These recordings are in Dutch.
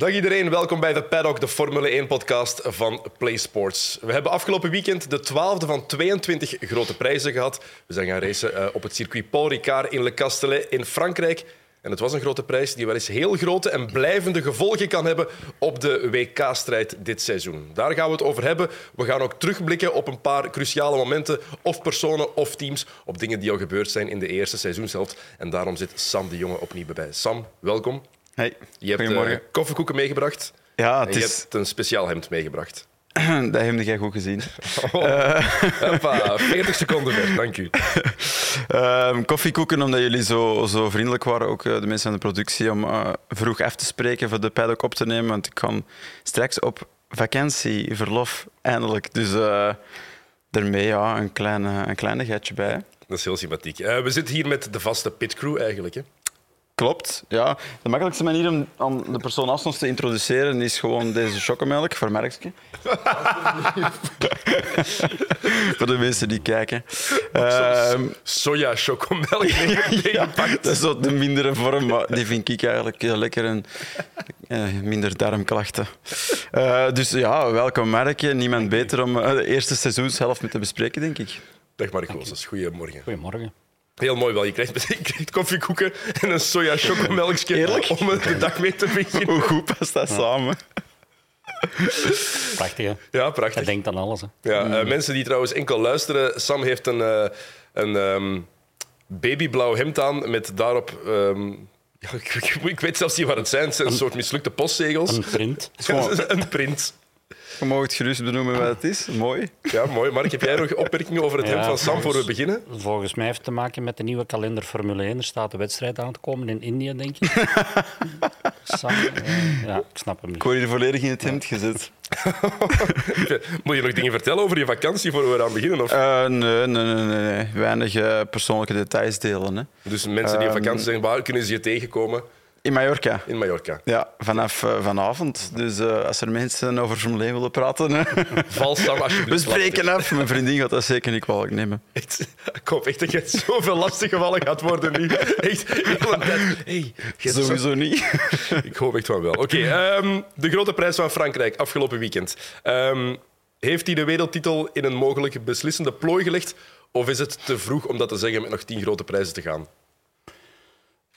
Dag iedereen, welkom bij de Paddock, de Formule 1-podcast van PlaySports. We hebben afgelopen weekend de 12e van 22 grote prijzen gehad. We zijn gaan racen uh, op het circuit Paul Ricard in Le Castellet in Frankrijk. En het was een grote prijs die wel eens heel grote en blijvende gevolgen kan hebben op de WK-strijd dit seizoen. Daar gaan we het over hebben. We gaan ook terugblikken op een paar cruciale momenten, of personen of teams, op dingen die al gebeurd zijn in de eerste seizoenshelft. En daarom zit Sam de Jonge opnieuw bij. Sam, welkom. Hey, je hebt uh, koffiekoeken meegebracht. Ja, het en je hebt een speciaal hemd meegebracht. Dat heb jij goed gezien. Oh, uh, 40 seconden ver, dank u. Uh, koffiekoeken, omdat jullie zo, zo vriendelijk waren, ook uh, de mensen aan de productie, om uh, vroeg af te spreken voor de paddock op te nemen. Want ik kan straks op vakantie, verlof, eindelijk. Dus uh, daarmee ja, een, kleine, een kleinigheidje bij. Dat is heel sympathiek. we zitten hier met de vaste pitcrew eigenlijk. Hè? Klopt, ja. De makkelijkste manier om, om de persoon naast ons te introduceren is gewoon deze chocomelk voor merkje. voor de mensen die kijken. Uh, Soja chocomelk. ja, dat is zo de mindere vorm, maar die vind ik eigenlijk heel lekker en uh, minder darmklachten. Uh, dus ja, welkom merkje. Niemand beter om de eerste seizoenshelft mee te bespreken, denk ik. Dag Mark goedemorgen. Goedemorgen. Heel mooi wel. Je krijgt, je krijgt koffiekoeken en een soja chocomelkje Eerlijk? om de dag mee te beginnen. Hoe goed past dat samen? Prachtig, hè? Ja, prachtig. Dat denkt aan alles. Hè? Ja, uh, mensen die trouwens enkel luisteren, Sam heeft een, uh, een um, babyblauw hemd aan met daarop... Um, ja, ik, ik, weet zelfs niet wat het zijn. Het zijn een, een soort mislukte postzegels. Een print. een print. Je mag het gerust benoemen wat het is. Mooi. Ja, mooi. Mark, heb jij nog opmerkingen over het ja, hemd van Sam voor we beginnen? Volgens mij heeft het te maken met de nieuwe kalender Formule 1. Er staat de wedstrijd aan te komen in India, denk ik. Sam, ja, ik snap hem niet. Ik word hier volledig in het hemd gezet. Moet je nog dingen vertellen over je vakantie voor we eraan beginnen? Of? Uh, nee, nee, nee, nee, weinig uh, persoonlijke details delen. Hè. Dus mensen die op vakantie zijn, waar kunnen ze je tegenkomen? In Mallorca. In Mallorca. Ja, vanaf uh, vanavond. Dus uh, als er mensen over Formule 1 willen praten... Val Sam alsjeblieft. We spreken af. Mijn vriendin gaat dat zeker niet kwalijk nemen. Echt, ik hoop echt dat je zoveel lastig gevallen gaat worden nu. Echt, hey, Sowieso niet. ik hoop echt van wel. Oké, okay, um, de grote prijs van Frankrijk afgelopen weekend. Um, heeft hij de wereldtitel in een mogelijk beslissende plooi gelegd? Of is het te vroeg om dat te zeggen met nog tien grote prijzen te gaan?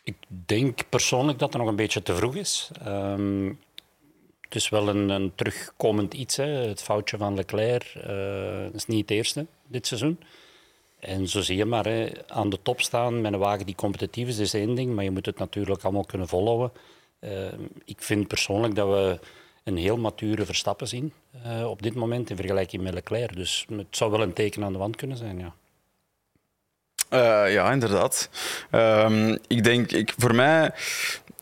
Ik denk persoonlijk dat het nog een beetje te vroeg is. Um, het is wel een, een terugkomend iets. Hè. Het foutje van Leclerc uh, is niet het eerste dit seizoen. En zo zie je maar, hè, aan de top staan met een wagen die competitief is, is één ding. Maar je moet het natuurlijk allemaal kunnen volhouden. Uh, ik vind persoonlijk dat we een heel mature Verstappen zien uh, op dit moment in vergelijking met Leclerc. Dus het zou wel een teken aan de wand kunnen zijn, ja. Uh, ja, inderdaad. Um, ik denk, ik, voor mij,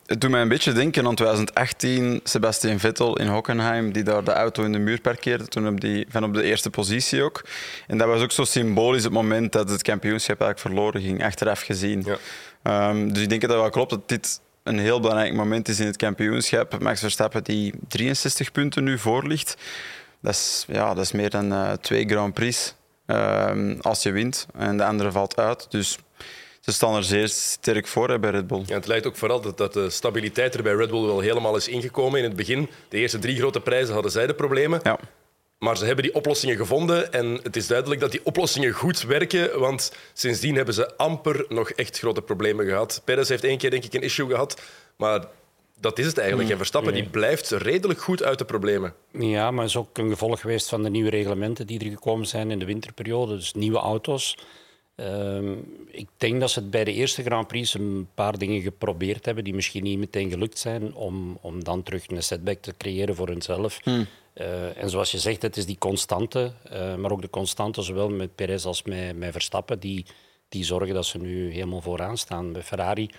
het doet mij een beetje denken aan 2018, Sebastian Vettel in Hockenheim, die daar de auto in de muur parkeerde, toen op die, van op de eerste positie ook. En dat was ook zo symbolisch het moment dat het kampioenschap eigenlijk verloren ging, achteraf gezien. Ja. Um, dus ik denk dat het wel klopt dat dit een heel belangrijk moment is in het kampioenschap. Max Verstappen die 63 punten nu voor ligt. Dat is, ja, dat is meer dan uh, twee Grand Prix. Uh, als je wint en de andere valt uit. Dus ze staan er zeer sterk voor hè, bij Red Bull. Ja, het lijkt ook vooral dat, dat de stabiliteit er bij Red Bull wel helemaal is ingekomen. In het begin, de eerste drie grote prijzen hadden zij de problemen. Ja. Maar ze hebben die oplossingen gevonden en het is duidelijk dat die oplossingen goed werken, want sindsdien hebben ze amper nog echt grote problemen gehad. Perez heeft één keer denk ik een issue gehad, maar dat is het eigenlijk. En Verstappen die blijft redelijk goed uit de problemen. Ja, maar het is ook een gevolg geweest van de nieuwe reglementen die er gekomen zijn in de winterperiode. Dus nieuwe auto's. Uh, ik denk dat ze het bij de eerste Grand Prix een paar dingen geprobeerd hebben die misschien niet meteen gelukt zijn om, om dan terug een setback te creëren voor hunzelf. Hmm. Uh, en zoals je zegt, het is die constante, uh, maar ook de constante zowel met Perez als met, met Verstappen, die, die zorgen dat ze nu helemaal vooraan staan. Bij Ferrari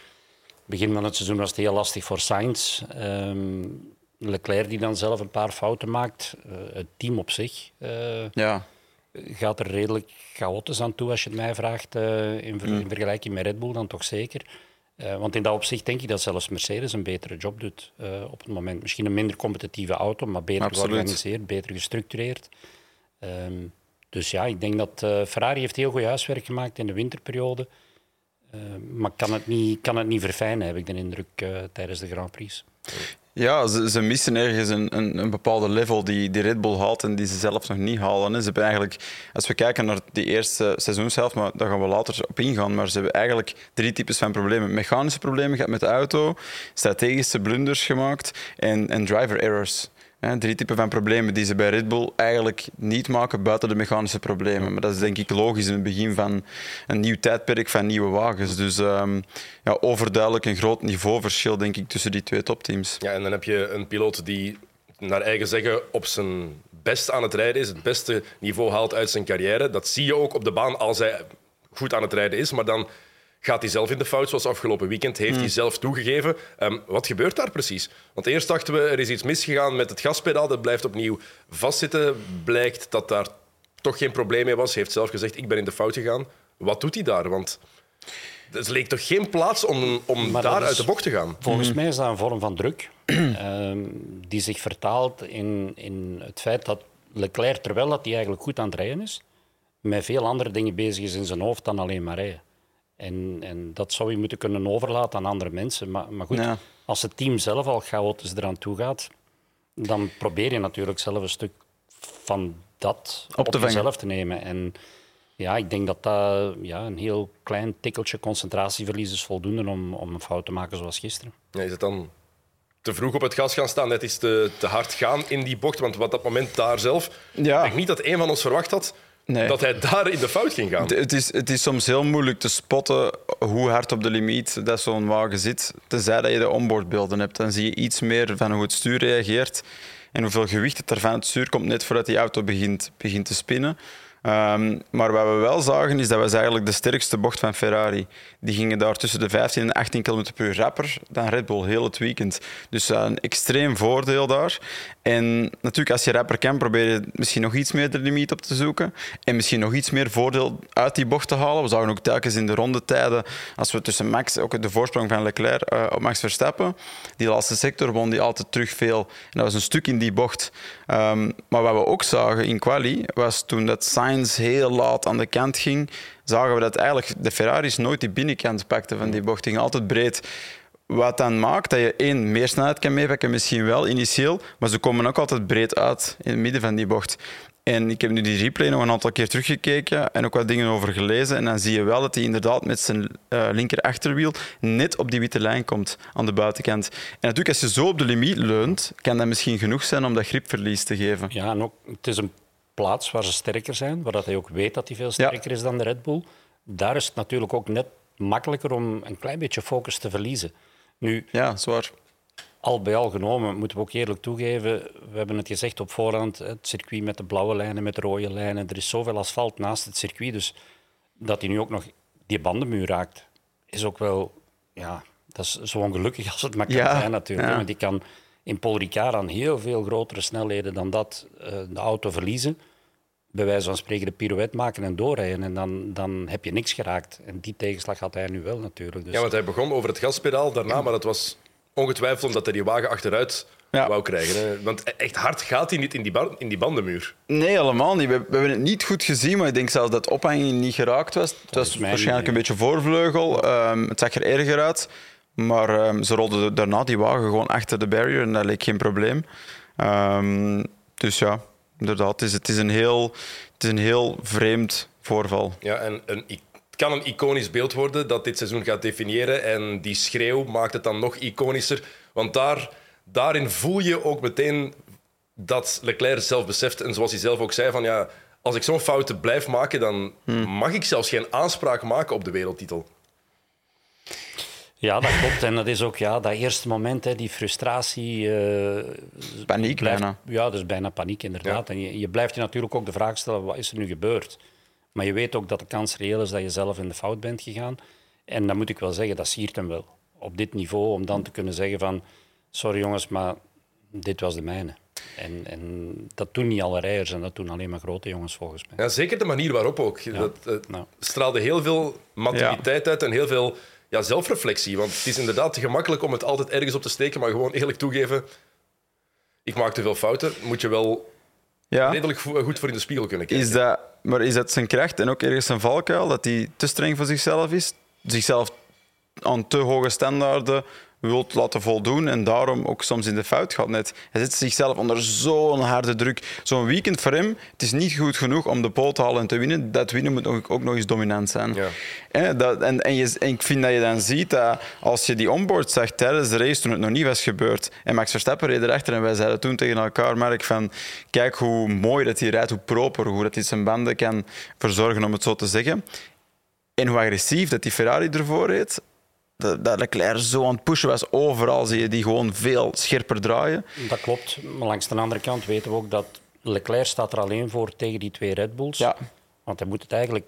begin van het seizoen was het heel lastig voor Sainz. Um, Leclerc die dan zelf een paar fouten maakt. Uh, het team op zich uh, ja. gaat er redelijk chaotisch aan toe als je het mij vraagt. Uh, in, ver mm. in, vergelijking met Red Bull dan toch zeker. want in dat opzicht denk ik dat zelfs Mercedes een betere job doet op het moment. Misschien een minder competitieve auto, maar beter Absoluut. georganiseerd, beter gestructureerd. Um, dus ja, ik denk dat Ferrari heeft heel goed huiswerk gemaakt in de winterperiode. Maar kan het, niet, kan het niet verfijnen, heb ik de indruk, uh, tijdens de Grand Prix. Ja, ze, ze missen ergens een, een, een, bepaalde level die, die Red Bull haalt en die ze zelf nog niet halen. Ze hebben eigenlijk, als we kijken naar die eerste seizoenshelft, maar daar gaan we later op ingaan, maar ze hebben eigenlijk drie types van problemen. Mechanische problemen gehad met de auto, strategische blunders gemaakt en, en driver errors. Drie typen van problemen die ze bij Red Bull eigenlijk niet maken buiten de mechanische problemen. Maar dat is denk ik logisch in het begin van een nieuw tijdperk van nieuwe wagens. Dus um, ja, overduidelijk een groot niveauverschil denk ik tussen die twee topteams. Ja, en dan heb je een piloot die naar eigen zeggen op zijn best aan het rijden is, het beste niveau haalt uit zijn carrière. Dat zie je ook op de baan als hij goed aan het rijden is, maar dan gaat hij zelf in de fout, zoals afgelopen weekend heeft hij hmm. zelf toegegeven. Um, wat gebeurt daar precies? Want eerst dachten we, er is iets misgegaan met het gaspedaal, dat blijft opnieuw vastzitten. Blijkt dat daar toch geen probleem mee was. Hij heeft zelf gezegd, ik ben in de fout gegaan. Wat doet hij daar? Want het leek toch geen plaats om, om daar uit de bocht te gaan? Volgens hmm. mij is dat een vorm van druk um, die zich vertaalt in, in het feit dat Leclerc, terwijl dat hij eigenlijk goed aan het rijden is, met veel andere dingen bezig is in zijn hoofd dan alleen maar rijden. En, en dat zou je moeten kunnen overlaten aan andere mensen. Maar, maar goed, als het team zelf al chaotisch eraan toe gaat, dan probeer je natuurlijk zelf een stuk van dat op, op jezelf te nemen. En ja, ik denk dat dat ja, een heel klein tikkeltje concentratieverlies is voldoende om, om een fout te maken zoals gisteren. Ja, is het dan te vroeg op het gas gaan staan, net is te, te hard gaan in die bocht? Want wat dat moment daar zelf, ja. ik denk niet dat een van ons verwacht had dat hij daar in de fout ging gaan. Het is, het is soms heel moeilijk te spotten hoe hard op de limiet dat zo'n wagen zit. Tenzij dat je de onboardbeelden hebt. Dan zie je iets meer van hoe het stuur reageert en hoeveel gewicht het er van het stuur komt net voordat die auto begint, begint te spinnen. Um, maar wat we wel zagen is dat was eigenlijk de sterkste bocht van Ferrari. Die gingen daar tussen de 15 en 18 km per uur rapper dan Red Bull heel het weekend. Dus een extreem voordeel daar. En natuurlijk, als je rapper kan, probeer je misschien nog iets meer de limiet op te zoeken. En misschien nog iets meer voordeel uit die bocht te halen. We zagen ook telkens in de rondetijden, als we tussen Max, ook de voorsprong van Leclerc uh, op Max Verstappen, die laatste sector won die altijd terug veel. En dat was een stuk in die bocht. Um, maar wat we ook zagen in quali, was toen dat Sainz heel laat aan de kant ging, zagen we dat eigenlijk de Ferraris nooit die binnenkant pakten van die bocht. Die altijd breed. Wat dan maakt dat je één, meer snelheid kan meepakken, misschien wel initieel, maar ze komen ook altijd breed uit in het midden van die bocht. En ik heb nu die replay nog een aantal keer teruggekeken en ook wat dingen over gelezen. En dan zie je wel dat hij inderdaad met zijn uh, linker achterwiel net op die witte lijn komt aan de buitenkant. En natuurlijk, als je zo op de limiet leunt, kan dat misschien genoeg zijn om dat gripverlies te geven. Ja, en ook, het is een plaats waar ze sterker zijn, waar dat hij ook weet dat hij veel sterker is dan de Red Bull. Daar is het natuurlijk ook net makkelijker om een klein beetje focus te verliezen. Nu, ja, zwaar. Al bij al genomen, moeten we ook eerlijk toegeven, we hebben het gezegd op voorhand, het circuit met de blauwe lijnen, met de rode lijnen, er is zoveel asfalt naast het circuit, dus dat hij nu ook nog die bandenmuur raakt, is ook wel, ja, dat is zo ongelukkig als het maar kan zijn natuurlijk. Ja. Die kan in Paul Ricard aan heel veel grotere snelheden dan dat uh, de auto verliezen bij wijze van spreken de pirouette maken en doorrijden. En dan, dan heb je niks geraakt. En die tegenslag had hij nu wel natuurlijk. Dus. Ja, want hij begon over het gaspedaal daarna, maar dat was ongetwijfeld omdat hij die wagen achteruit wou krijgen. Hè? Want e- echt hard gaat hij niet in die, in die bandenmuur. Nee, helemaal niet. We, we, hebben het niet goed gezien, maar ik denk zelfs dat ophanging niet geraakt was. Het was waarschijnlijk een beetje voorvleugel. Um, het zag er erger uit. Maar um, ze rolden daarna die wagen gewoon achter de barrier en dat leek geen probleem. Um, dus ja, inderdaad, het is, het is, een, heel, het is een heel vreemd voorval. Ja, en een, het kan een iconisch beeld worden dat dit seizoen gaat definiëren. En die schreeuw maakt het dan nog iconischer. Want daar, daarin voel je ook meteen dat Leclerc zelf beseft. En zoals hij zelf ook zei, van ja, als ik zo'n fouten blijf maken, dan hmm. mag ik zelfs geen aanspraak maken op de wereldtitel. Ja, dat klopt. En dat is ook ja, dat eerste moment, hè, die frustratie. Uh, paniek blijft, bijna. Ja, dus bijna paniek inderdaad. En je, je, blijft je natuurlijk ook de vraag stellen, wat is er nu gebeurd? Maar je weet ook dat de kans reëel is dat je zelf in de fout bent gegaan. En dan moet ik wel zeggen, dat siert hem wel. Op dit niveau, om dan te kunnen zeggen van... Sorry jongens, maar dit was de mijne. En, en, dat doen niet alle rijders en dat doen alleen maar grote jongens volgens mij. Ja, zeker de manier waarop ook. Dat uh, straalde heel veel maturiteit uit en heel veel ja, zelfreflectie. Want het is inderdaad gemakkelijk om het altijd ergens op te steken, maar gewoon eerlijk toegeven. Ik maak te veel fouten. Moet je wel ja. redelijk goed voor in de spiegel kunnen kijken. Is dat, maar is dat zijn kracht en ook ergens zijn valkuil? Dat hij te streng voor zichzelf is? Zichzelf aan te hoge standaarden wilt laten voldoen en daarom ook soms in de fout gaat net. Hij zet zichzelf onder zo'n harde druk. Zo'n weekend voor hem, het is niet goed genoeg om de pole te halen en te winnen. Dat winnen moet ook, ook nog eens dominant zijn. Ja. Hè, dat, en, en, je, en ik vind dat je dan ziet dat als je die onboard zag tijdens de race, toen het nog niet was gebeurd, en Max Verstappen reed erachter en wij zeiden toen tegen elkaar, Mark, van kijk hoe mooi dat hij rijdt, hoe proper, hoe dat hij zijn banden kan verzorgen, om het zo te zeggen. En hoe agressief dat die Ferrari ervoor reed, dat, dat Leclerc zo aan het pushen was. Overal zie je die gewoon veel scherper draaien. Dat klopt. Maar langs de andere kant weten we ook dat Leclerc staat er alleen voor tegen die twee Red Bulls. Ja. Want hij moet het eigenlijk,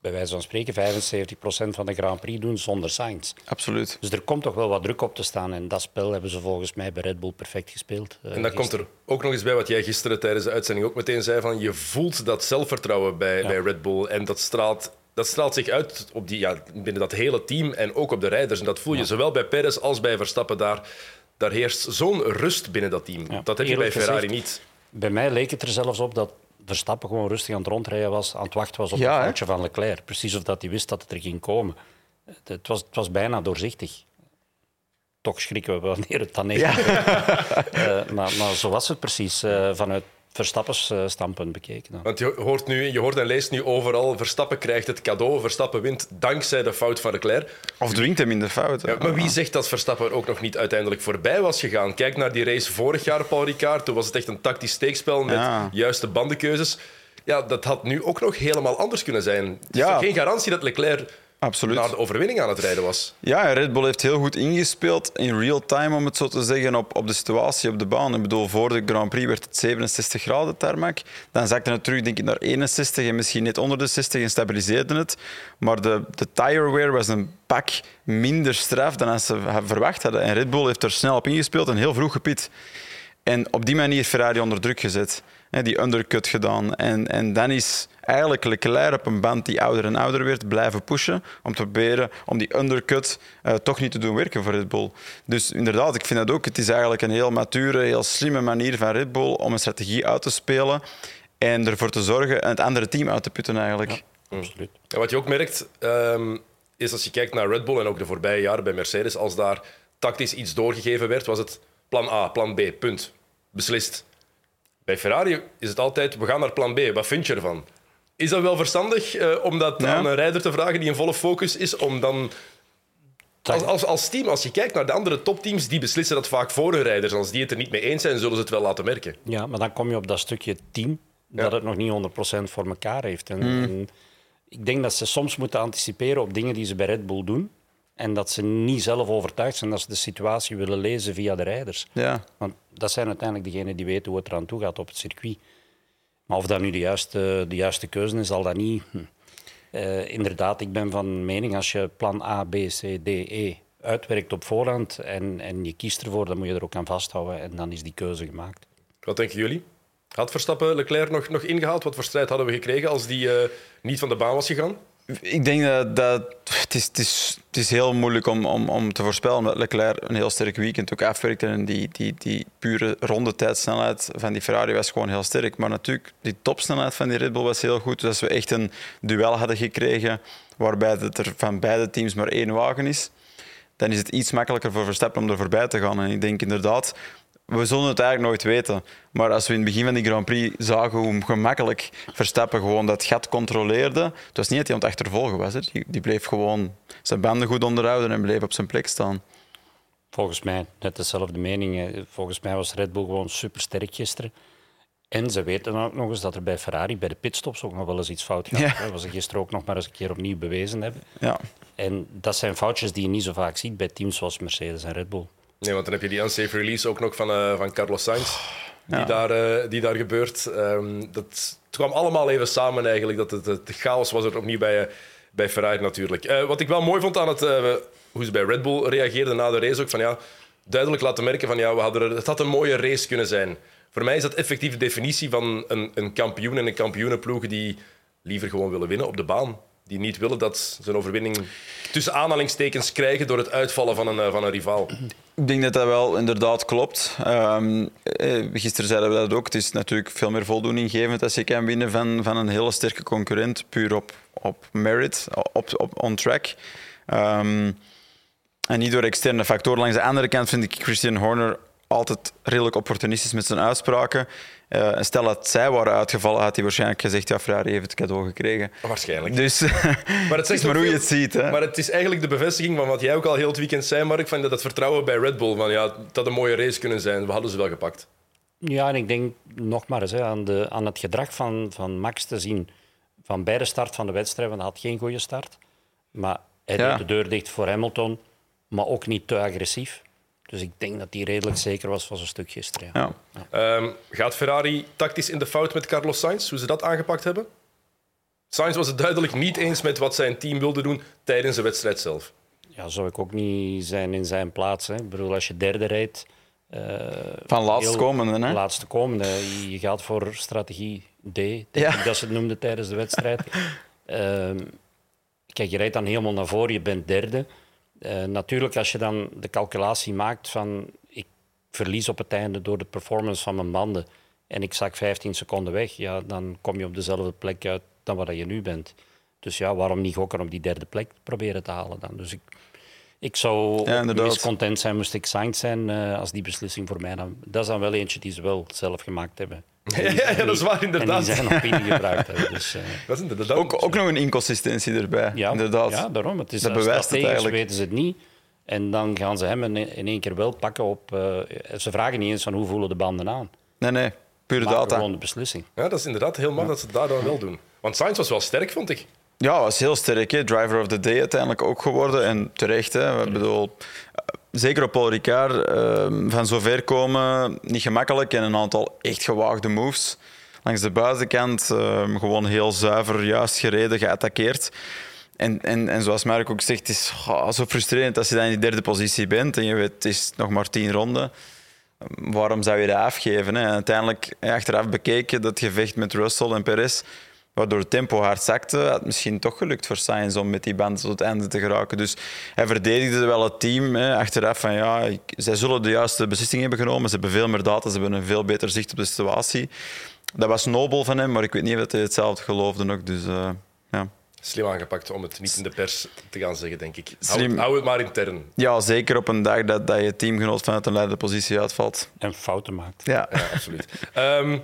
bij wijze van spreken, 75% van de Grand Prix doen zonder Sainz. Absoluut. Dus er komt toch wel wat druk op te staan. En dat spel hebben ze volgens mij bij Red Bull perfect gespeeld. eh, En dan komt er ook nog eens bij wat jij gisteren tijdens de uitzending ook meteen zei: van je voelt dat zelfvertrouwen bij, bij Red Bull. En dat straalt, dat straalt zich uit op die, ja, binnen dat hele team en ook op de rijders. En dat voel je zowel bij Perez als bij Verstappen. Daar, daar heerst zo'n rust binnen dat team. Ja, Dat heb je bij Ferrari gezegd, niet. Bij mij leek het er zelfs op dat Verstappen gewoon rustig aan het rondrijden was, aan het wachten was op Ja, het foutje van Leclerc. Precies of dat hij wist dat het er ging komen. Het, het was, het was bijna doorzichtig. Toch schrikken we wanneer het dan echt Eh, maar, maar zo was het precies, eh, vanuit Verstappens eh, standpunt bekeken. dan. Want je hoort, nu, je hoort en leest nu overal: Verstappen krijgt het cadeau, Verstappen wint dankzij de fout van Leclerc. Of dwingt hem in de fout. Ja, maar wie zegt dat Verstappen er ook nog niet uiteindelijk voorbij was gegaan? Kijk naar die race vorig jaar, Paul Ricard. Toen was het echt een tactisch steekspel met Ja. juiste bandenkeuzes. Ja, dat had nu ook nog helemaal anders kunnen zijn. Het is Ja. toch geen garantie dat Leclerc Absoluut. naar de overwinning aan het rijden was. Ja, Red Bull heeft heel goed ingespeeld in real time, om het zo te zeggen, op, op de situatie op de baan. Ik bedoel, voor de Grand Prix werd het 67 graden tarmac. Dan zakte het terug denk ik, naar 61 en misschien net onder de 60 en stabiliseerde het. Maar de, de tire wear was een pak minder straf dan als ze verwacht hadden. En Red Bull heeft er snel op ingespeeld en heel vroeg gepit. En op die manier Ferrari onder druk gezet. Die undercut gedaan. En, en dan is eigenlijk Leclerc op een band die ouder en ouder werd blijven pushen om te proberen om die undercut eh, toch niet te doen werken voor Red Bull. Dus inderdaad, ik vind dat ook. Het is eigenlijk een heel mature, heel slimme manier van Red Bull om een strategie uit te spelen en ervoor te zorgen en het andere team uit te putten eigenlijk. Absoluut. En wat je ook merkt, ehm, is als je kijkt naar Red Bull en ook de voorbije jaren bij Mercedes, als daar tactisch iets doorgegeven werd, was het plan A, plan B, punt. Beslist. Bij Ferrari is het altijd, we gaan naar plan B, wat vind je ervan? Is dat wel verstandig eh, om dat Ja. aan een rijder te vragen die in volle focus is, om dan als, als, als team, als je kijkt naar de andere topteams, die beslissen dat vaak voor hun rijders. Als die het er niet mee eens zijn, zullen ze het wel laten merken. Ja, maar dan kom je op dat stukje team dat het nog niet 100% voor elkaar heeft. En, en ik denk dat ze soms moeten anticiperen op dingen die ze bij Red Bull doen. En dat ze niet zelf overtuigd zijn dat ze de situatie willen lezen via de rijders. Ja. Want dat zijn uiteindelijk degenen die weten hoe het eraan toe gaat op het circuit. Maar of dat nu de juiste, de juiste keuze is, zal dat niet. Hm. Eh, inderdaad, ik ben van mening als je plan A, B, C, D, E uitwerkt op voorhand en, en je kiest ervoor, dan moet je er ook aan vasthouden en dan is die keuze gemaakt. Wat denken jullie? Had Verstappen Leclerc nog, nog ingehaald? Wat voor strijd hadden we gekregen als die eh, niet van de baan was gegaan? Ik denk dat, dat het, is, het, is, het is heel moeilijk om, om, om te voorspellen, omdat Leclerc een heel sterk weekend ook afwerkte. En die, die, die pure van die Ferrari was gewoon heel sterk. Maar natuurlijk, die topsnelheid van die Red Bull was heel goed. Dus als we echt een duel hadden gekregen waarbij er van beide teams maar één wagen is, dan is het iets makkelijker voor Verstappen om er voorbij te gaan. En ik denk inderdaad, we zullen het eigenlijk nooit weten. Maar als we in het begin van die Grand Prix zagen hoe gemakkelijk Verstappen gewoon dat gat controleerde, het was niet dat hij aan het achtervolgen was. Hè. Die, die bleef gewoon zijn banden goed onderhouden en bleef op zijn plek staan. Volgens mij net dezelfde mening. Volgens mij was Red Bull gewoon supersterk gisteren. En ze weten ook nog eens dat er bij Ferrari bij de pitstops ook nog wel eens iets fout gaat. Ja. hè, Wat ze gisteren ook nog maar eens een keer opnieuw bewezen hebben. Ja. En dat zijn foutjes die je niet zo vaak ziet bij teams zoals Mercedes en Red Bull. Nee, want dan heb je die unsafe release ook nog van, eh, van Carlos Sainz, die, Ja. daar, eh, die daar gebeurt. Ehm, dat het kwam allemaal even samen eigenlijk. Dat het, het chaos was er opnieuw bij, eh, bij Ferrari natuurlijk. Wat ik wel mooi vond aan het, hoe ze bij Red Bull reageerden na de race ook, van ja, duidelijk laten merken van ja, we hadden er, het had een mooie race kunnen zijn. Voor mij is dat effectief de definitie van een, een kampioen en een kampioenenploeg die liever gewoon willen winnen op de baan. Die niet willen dat ze een overwinning tussen aanhalingstekens krijgen door het uitvallen van een, eh, van een rivaal. Ik denk dat dat wel inderdaad klopt. Ehm, eh, gisteren zeiden we dat ook. Het is natuurlijk veel meer voldoeninggevend als je kan winnen van, van een hele sterke concurrent, puur op, op merit, op, op on track. Ehm, En niet door externe factoren. Langs de andere kant vind ik Christian Horner altijd redelijk opportunistisch met zijn uitspraken. Uh, stel dat zij waren uitgevallen, had hij waarschijnlijk gezegd: ja, Ferrari heeft het cadeau gekregen. Waarschijnlijk. Dus maar het, is maar hoe je het ziet. Hè? Maar het is eigenlijk de bevestiging van wat jij ook al heel het weekend zei, Mark, van dat het vertrouwen bij Red Bull, van ja, dat had een mooie race kunnen zijn. We hadden ze wel gepakt. Ja, en ik denk nogmaals hè, aan, de, aan het gedrag van, van Max te zien van bij de start van de wedstrijd, want hij had geen goede start. Maar hij deed de deur dicht voor Hamilton, maar ook niet te agressief. Dus ik denk dat hij redelijk zeker was van zijn stuk gisteren. Ja. Ja. Um, gaat Ferrari tactisch in de fout met Carlos Sainz, hoe ze dat aangepakt hebben? Sainz was het duidelijk niet eens met wat zijn team wilde doen tijdens de wedstrijd zelf. Ja, zou ik ook niet zijn in zijn plaats. Hè. Ik bedoel, als je derde rijdt... Uh, van laatste komende, hè? Laatste komende. Je gaat voor strategie D, ja. dat ze het noemden tijdens de wedstrijd. uh, kijk, je rijdt dan helemaal naar voren, je bent derde. Uh, natuurlijk, als je dan de calculatie maakt van ik verlies op het einde door de performance van mijn banden en ik zak 15 seconden weg, ja, dan kom je op dezelfde plek uit dan waar je nu bent. Dus ja, waarom niet gokken op die derde plek proberen te halen dan? Dus ik, ik zou ja, content zijn, moest ik Sainz zijn uh, als die beslissing voor mij dan... Dat is dan wel eentje die ze wel zelf gemaakt hebben. Ja, ja, dat is waar, inderdaad. En die zijn nog opinie gebruikt hebben. Dus, uh, dat is inderdaad ook, ook nog een inconsistentie erbij, ja, inderdaad. Ja, daarom. Het is, dat bewijst het eigenlijk. weten ze het niet. En dan gaan ze hem in, één keer wel pakken op... Uh, ze vragen niet eens van hoe voelen de banden aan. Nee, nee. Pure maar data. gewoon de beslissing. Ja, dat is inderdaad heel makkelijk dat ze het daardoor wel doen. Want Sainz was wel sterk, vond ik. Ja, was heel sterk. Hè. Driver of the day uiteindelijk ook geworden. En terecht. Hè. Ik bedoel, zeker op Paul Ricard, uh, van zover komen, niet gemakkelijk. En een aantal echt gewaagde moves. Langs de buitenkant uh, gewoon heel zuiver, juist gereden, geattaqueerd. En, en, en zoals Mark ook zegt, is oh, zo frustrerend als je dan in die derde positie bent en je weet, het is nog maar tien ronden. Waarom zou je dat afgeven? Hè? En uiteindelijk, achteraf bekeken, dat gevecht met Russell en Perez waardoor het tempo hard zakte, had het misschien toch gelukt voor Sainz om met die band tot het einde te geraken. Dus hij verdedigde wel het team hè, achteraf van ja, ik, zij zullen de juiste beslissing hebben genomen. Ze hebben veel meer data, ze hebben een veel beter zicht op de situatie. Dat was nobel van hem, maar ik weet niet of hij hetzelfde geloofde nog. Dus, uh, ja. Slim aangepakt om het niet in de pers te gaan zeggen, denk ik. Slim. Hou, het maar intern. Ja, zeker op een dag dat, dat je teamgenoot vanuit een leidende positie uitvalt. En fouten maakt. Ja, ja absoluut. um,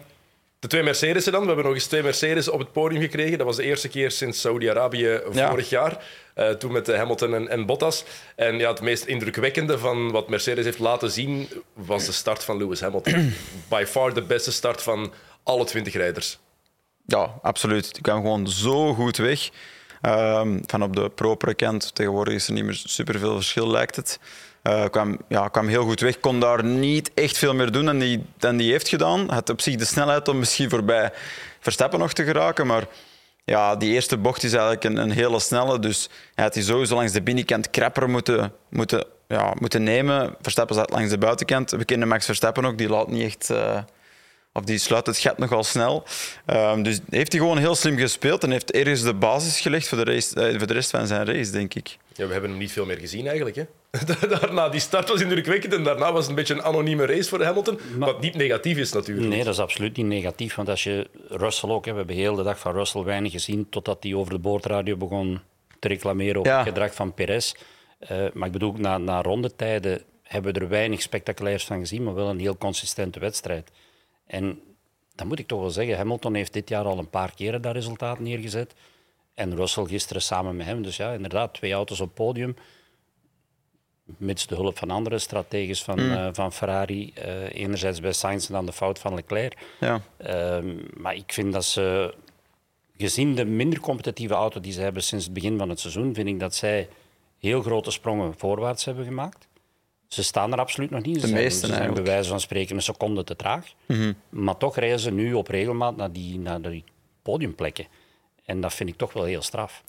De twee Mercedes'en dan. We hebben nog eens twee Mercedes op het podium gekregen. Dat was de eerste keer sinds Saudi-Arabië vorig jaar. Uh, toen met Hamilton en, en, Bottas. En ja, het meest indrukwekkende van wat Mercedes heeft laten zien was de start van Lewis Hamilton. By far de beste start van alle twintig rijders. Ja, absoluut. Die kwam gewoon zo goed weg. Um, van op de propere kant. Tegenwoordig is er niet meer superveel verschil, lijkt het. Uh, kwam, ja, kwam heel goed weg. Kon daar niet echt veel meer doen dan die, dan die heeft gedaan. Had op zich de snelheid om misschien voorbij Verstappen nog te geraken. Maar ja, die eerste bocht is eigenlijk een, een hele snelle. Dus hij had die sowieso langs de binnenkant krapper moeten, moeten, ja, moeten nemen. Verstappen zat langs de buitenkant. We kennen Max Verstappen ook. Die laat niet echt... Uh, of die sluit het gat nogal snel. Um, dus heeft hij gewoon heel slim gespeeld en heeft ergens de basis gelegd voor de, race, uh, voor de rest van zijn race, denk ik. Ja, we hebben hem niet veel meer gezien eigenlijk. Hè? daarna, die start was indrukwekkend en daarna was het een beetje een anonieme race voor Hamilton. wat niet negatief is natuurlijk. Nee, dat is absoluut niet negatief. Want als je Russell ook, hè, we hebben heel de dag van Russell weinig gezien totdat hij over de boordradio begon te reclameren op het gedrag van Perez. Uh, maar ik bedoel, na, na rondetijden hebben we er weinig spectaculairs van gezien, maar wel een heel consistente wedstrijd. En dan moet ik toch wel zeggen, Hamilton heeft dit jaar al een paar keren dat resultaat neergezet. En Russell gisteren samen met hem. Dus ja, inderdaad, twee auto's op podium. Mits de hulp van andere strategies van, mm. uh, van Ferrari. Uh, enerzijds bij Sainz en dan de fout van Leclerc. Ja. Uh, maar ik vind dat ze, gezien de minder competitieve auto die ze hebben sinds het begin van het seizoen, vind ik dat zij heel grote sprongen voorwaarts hebben gemaakt. Ze staan er absoluut nog niet. Ze de zijn, meesten ze zijn bij wijze van spreken een seconde te traag. Mm -hmm. Maar toch rijden ze nu op regelmaat naar die, naar die podiumplekken. En dat vind ik toch wel heel straf.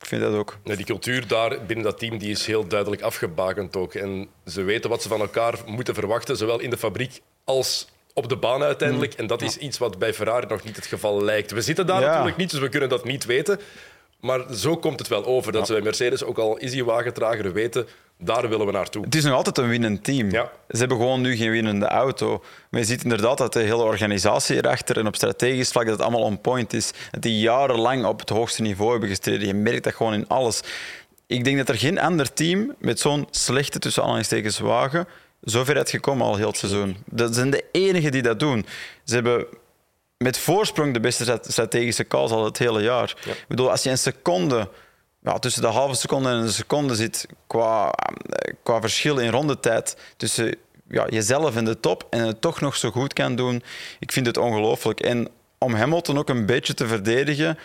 Ik vind dat ook. die cultuur daar binnen dat team die is heel duidelijk afgebakend ook. En ze weten wat ze van elkaar moeten verwachten, zowel in de fabriek als op de baan uiteindelijk. Mm. En dat is iets wat bij Ferrari nog niet het geval lijkt. We zitten daar natuurlijk niet, dus we kunnen dat niet weten. Maar zo komt het wel over dat ze bij Mercedes, ook al is die wagen trager, weten daar willen we naartoe. Het is nog altijd een winnend team. Ja. Ze hebben gewoon nu geen winnende auto. Maar je ziet inderdaad dat de hele organisatie erachter en op strategisch vlak dat het allemaal on point is. Dat die jarenlang op het hoogste niveau hebben gestreden. Je merkt dat gewoon in alles. ik denk dat er geen ander team met zo'n slechte tussen aanhalingstekens wagen zover is gekomen al heel het seizoen. Dat zijn de enigen die dat doen. Ze hebben met voorsprong de beste strategische calls al het hele jaar. Ik bedoel, als je een seconde, ja, tussen de halve seconde en een seconde zit qua, qua verschil in rondetijd tussen ja, jezelf in de top en het toch nog zo goed kan doen, ik vind het ongelooflijk. En om Hamilton ook een beetje te verdedigen,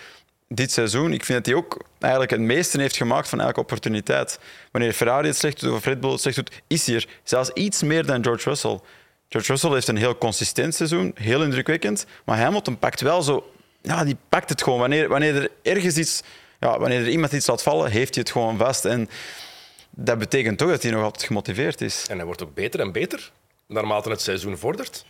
dit seizoen, ik vind dat hij ook eigenlijk het meeste heeft gemaakt van elke opportuniteit. Wanneer Ferrari het slecht doet of Red Bull het slecht doet, is hij er. Zelfs iets meer dan George Russell. George Russell heeft een heel consistent seizoen, heel indrukwekkend. Maar Hamilton pakt wel zo... Ja, die pakt het gewoon. Wanneer, wanneer er ergens iets... Ja, wanneer er iemand iets laat vallen, heeft hij het gewoon vast. En dat betekent toch dat hij nog altijd gemotiveerd is. En hij wordt ook beter en beter naarmate het seizoen vordert.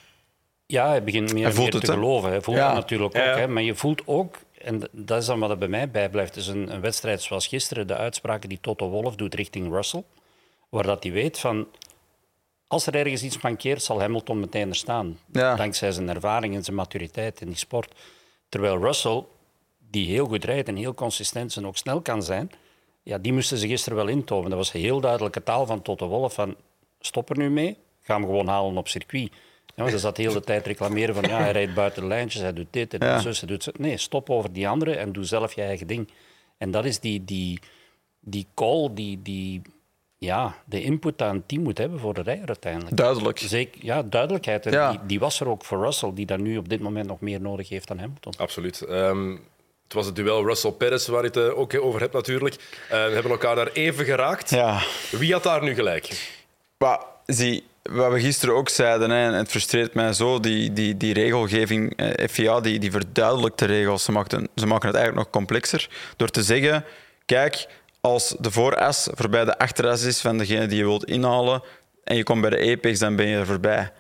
Ja, hij begint meer, meer te geloven. Hij voelt het natuurlijk ook. Hè. Maar je voelt ook en dat is dan wat er bij mij bijblijft. Dus een, een wedstrijd zoals gisteren, de uitspraken die Toto Wolff doet richting Russell, waar dat hij weet van als er ergens iets mankeert, zal Hamilton meteen er staan. Dankzij zijn ervaring en zijn maturiteit in die sport. Terwijl Russell, die heel goed rijdt en heel consistent en ook snel kan zijn, ja, die moesten ze gisteren wel intomen. Dat was heel duidelijke taal van Toto Wolff van stop er nu mee, ga hem gewoon halen op circuit. Ja, ze zat de hele tijd reclameren van ja, hij rijdt buiten de lijntjes, hij doet dit, en doet hij doet zo. Nee, stop over die andere en doe zelf je eigen ding. En dat is die, die, die call, die, die, ja, de input dat een team moet hebben voor de rijder uiteindelijk. Duidelijk. Zeker, ja, duidelijkheid. Ja. Die, die, was er ook voor Russell, die dat nu op dit moment nog meer nodig heeft dan Hamilton. Absoluut. Um, het was het duel Russell-Perez, waar je het eh, ook over hebt natuurlijk. Uh, we hebben elkaar daar even geraakt. Ja. Wie had daar nu gelijk? Maar, zie, wat we gisteren ook zeiden, hè, en het frustreert mij zo, die, die, die regelgeving, eh, FIA, die, die verduidelijkt de regels. Ze maken, ze maken het eigenlijk nog complexer door te zeggen, kijk, als de vooras voorbij de achteras is van degene die je wilt inhalen en je komt bij de apex, dan ben je er voorbij.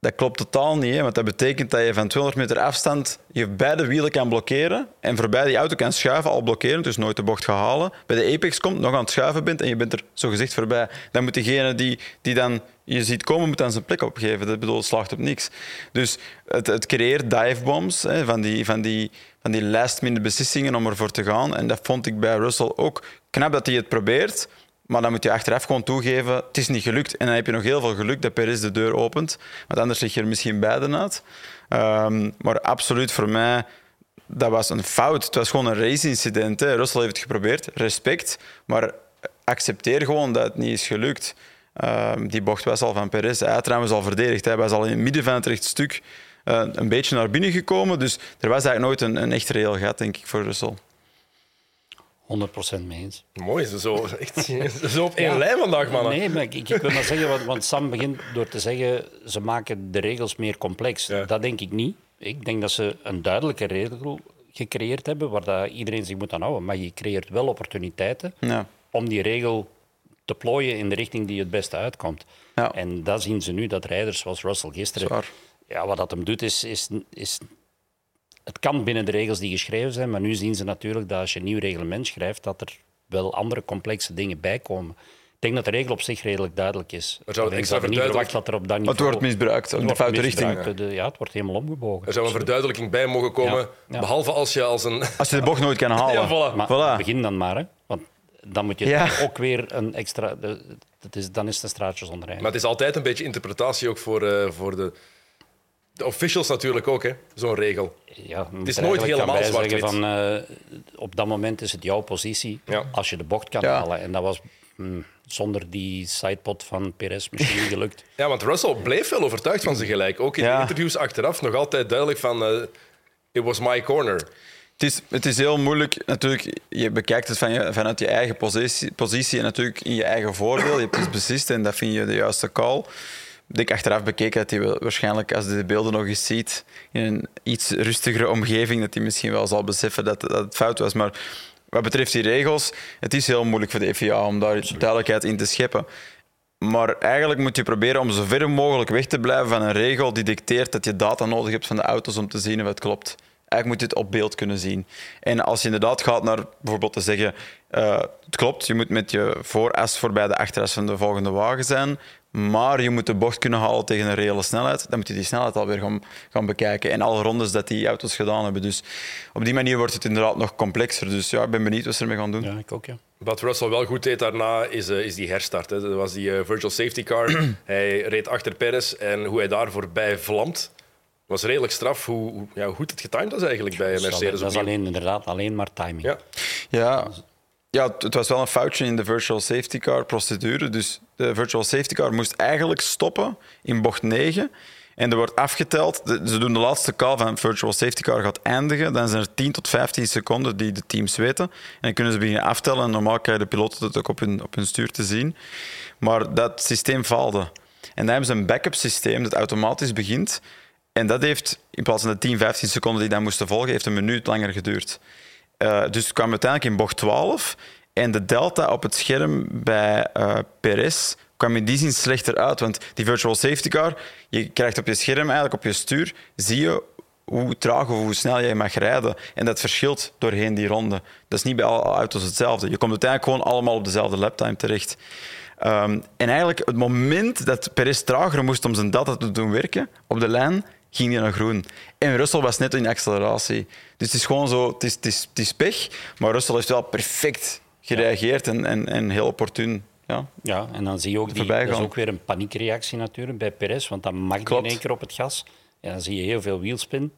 Dat klopt totaal niet, want dat betekent dat je van 200 meter afstand je beide wielen kan blokkeren en voorbij die auto kan schuiven, al blokkeren, dus nooit de bocht gaan halen. Bij de apex komt, nog aan het schuiven bent en je bent er zo gezegd voorbij. Dan moet degene die, die dan je ziet komen, moet dan zijn plek opgeven. Dat bedoelt, slaagt op niks. Dus het, het creëert divebombs, hè, van die, van die, van die last minute beslissingen om ervoor te gaan. En dat vond ik bij Russell ook knap dat hij het probeert. Maar dan moet je achteraf gewoon toegeven, het is niet gelukt. En dan heb je nog heel veel geluk dat Perez de deur opent. Want anders lig je er misschien beiden uit. Um, maar absoluut voor mij, dat was een fout. Het was gewoon een race-incident. Russell heeft het geprobeerd, respect. Maar accepteer gewoon dat het niet is gelukt. Um, die bocht was al van Perez. Hij trouwens al verdedigd. Hij was al in het midden van het rechtstuk uh, een beetje naar binnen gekomen. Dus er was eigenlijk nooit een, een echt reëel gat, denk ik, voor Russell. 100% mee eens. Mooi, zo, echt, zo op één ja, lijn vandaag, mannen. Nee, maar ik, ik wil maar zeggen, want, want, Sam begint door te zeggen ze maken de regels meer complex. Dat denk ik niet. Ik denk dat ze een duidelijke regel gecreëerd hebben waar dat iedereen zich moet aan houden. Maar je creëert wel opportuniteiten ja. om die regel te plooien in de richting die het beste uitkomt. Ja. En dat zien ze nu, dat rijders zoals Russell gisteren... Ja, wat dat hem doet, is, is, is het kan binnen de regels die geschreven zijn, maar nu zien ze natuurlijk dat als je een nieuw reglement schrijft, dat er wel andere complexe dingen bij komen. Ik denk dat de regel op zich redelijk duidelijk is. Er zou extra niet verwacht dat er op dat niveau... Het wordt misbruikt, in de foute richting. ja, het wordt helemaal omgebogen. Er zou een verduidelijking bij mogen komen, behalve als je als een... Als je de bocht nooit kan halen. Ja, voilà. Maar voilà. begin dan maar, hè. want dan moet je ook weer een extra... Dat is, dan is het een straatje zonder Maar het is altijd een beetje interpretatie ook voor, uh, voor de de officials natuurlijk ook, zo'n regel. Ja, het is nooit helemaal zwart-wit. Van, uh, op dat moment is het jouw positie als je de bocht kan halen. En dat was mm, zonder die sidepot van Perez misschien gelukt. Ja, want Russell bleef wel overtuigd van zijn gelijk. Ook in de interviews achteraf nog altijd duidelijk van... Uh, it was my corner. Het is, het is heel moeilijk. Natuurlijk, je bekijkt het van je, vanuit je eigen positie, positie en natuurlijk in je eigen voordeel. Je hebt iets beslist en dat vind je de juiste call ik achteraf bekeken dat hij waarschijnlijk, als hij de beelden nog eens ziet, in een iets rustigere omgeving, dat hij misschien wel zal beseffen dat, dat het fout was. Maar wat betreft die regels, het is heel moeilijk voor de FIA om daar duidelijkheid in te scheppen. Maar eigenlijk moet je proberen om zo ver mogelijk weg te blijven van een regel die dicteert dat je data nodig hebt van de auto's om te zien of het klopt. Eigenlijk moet je het op beeld kunnen zien. En als je inderdaad gaat naar bijvoorbeeld te zeggen, uh, het klopt, je moet met je vooras voorbij de achteras van de volgende wagen zijn, Maar je moet de bocht kunnen halen tegen een reële snelheid. Dan moet je die snelheid alweer gaan, gaan bekijken. En alle rondes dat die auto's gedaan hebben. Dus op die manier wordt het inderdaad nog complexer. Dus ja, ik ben benieuwd wat ze ermee gaan doen. Ja, ik ook, ja. Wat Russell wel goed deed daarna is, uh, is die herstart. Hè. Dat was die uh, virtual safety car. hij reed achter Perez en hoe hij daar voorbij vlamt, was redelijk straf. Hoe, hoe ja, goed het getimed was eigenlijk bij Mercedes. Dat is alleen, inderdaad alleen maar timing. Ja. Ja, ja, het was wel een foutje in de virtual safety car procedure. Dus de virtual safety car moest eigenlijk stoppen in bocht 9. En er wordt afgeteld. Ze doen de laatste call van virtual safety car gaat eindigen. Dan zijn er 10 tot 15 seconden die de teams weten. En dan kunnen ze beginnen aftellen. En normaal krijgen de piloten dat ook op hun, op hun stuur te zien. Maar dat systeem faalde. En dan hebben ze een backup systeem dat automatisch begint. En dat heeft, in plaats van de 10, 15 seconden die dan moesten volgen, heeft een minuut langer geduurd. Uh, dus kwam uiteindelijk in bocht 12. En de delta op het scherm bij uh, kwam in die zin slechter uit. Want die virtual safety car, je krijgt op je scherm, eigenlijk op je stuur, zie je hoe traag of hoe snel jij mag rijden. En dat verschilt doorheen die ronde. Dat is niet bij alle auto's hetzelfde. Je komt uiteindelijk gewoon allemaal op dezelfde laptime terecht. Um, en eigenlijk het moment dat Perez trager moest om zijn data te doen werken op de lijn, ging hij naar groen. En Russell was net in acceleratie. Dus het is gewoon zo, het is, het is, het is pech, maar Russell heeft wel perfect gereageerd en, en, en heel opportun. Ja. ja, en dan zie je ook, die, dat is ook weer een paniekreactie natuurlijk bij Perez, want dan mag hij in één keer op het gas. En dan zie je heel veel wielspin.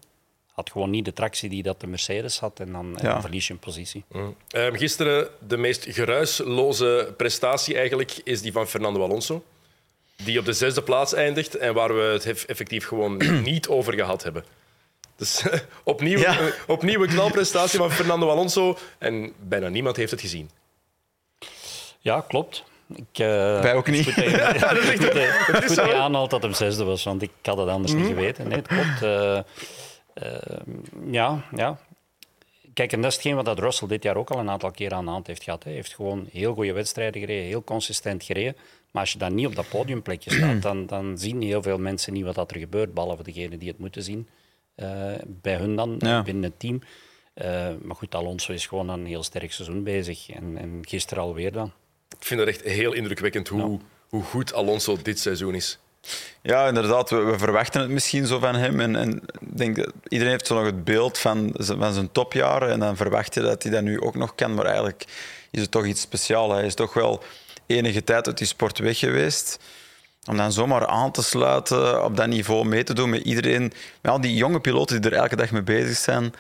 Had gewoon niet de tractie die dat de Mercedes had en dan, ja. verlies je een positie. Mm. Um, gisteren de meest geruisloze prestatie eigenlijk is die van Fernando Alonso die op de zesde plaats eindigt en waar we het effectief gewoon niet over gehad hebben. Dus opnieuw, ja. opnieuw een knalprestatie van Fernando Alonso en bijna niemand heeft het gezien. Ja, klopt. Ik, uh, Wij ook niet. Het is goed dat je, goed aanhaalt dat hem zesde was, want ik had het anders niet mhm. geweten. Nee, het klopt. Uh, uh, ja, ja. Kijk, en dat is hetgeen wat dat Russell dit jaar ook al een aantal keer aan de hand heeft gehad. Hij heeft gewoon heel goede wedstrijden gereden, heel consistent gereden. Maar als je dan niet op dat podiumplekje staat, dan, dan zien heel veel mensen niet wat er gebeurt, behalve degenen die het moeten zien. Uh, bij hun dan, binnen het team. Uh, maar goed, Alonso is gewoon een heel sterk seizoen bezig. En, en gisteren alweer dan. Ik vind het echt heel indrukwekkend hoe, hoe goed Alonso dit seizoen is. Ja, inderdaad. We, we, verwachten het misschien zo van hem. En, en denk dat iedereen heeft zo nog het beeld van, van zijn topjaren. En dan verwacht je dat hij dat nu ook nog kan. Maar eigenlijk is het toch iets speciaals. Hij is toch wel enige tijd uit die sport weg geweest. Om dan zomaar aan te sluiten, op dat niveau mee te doen met iedereen. Met al die jonge piloten die er elke dag mee bezig zijn.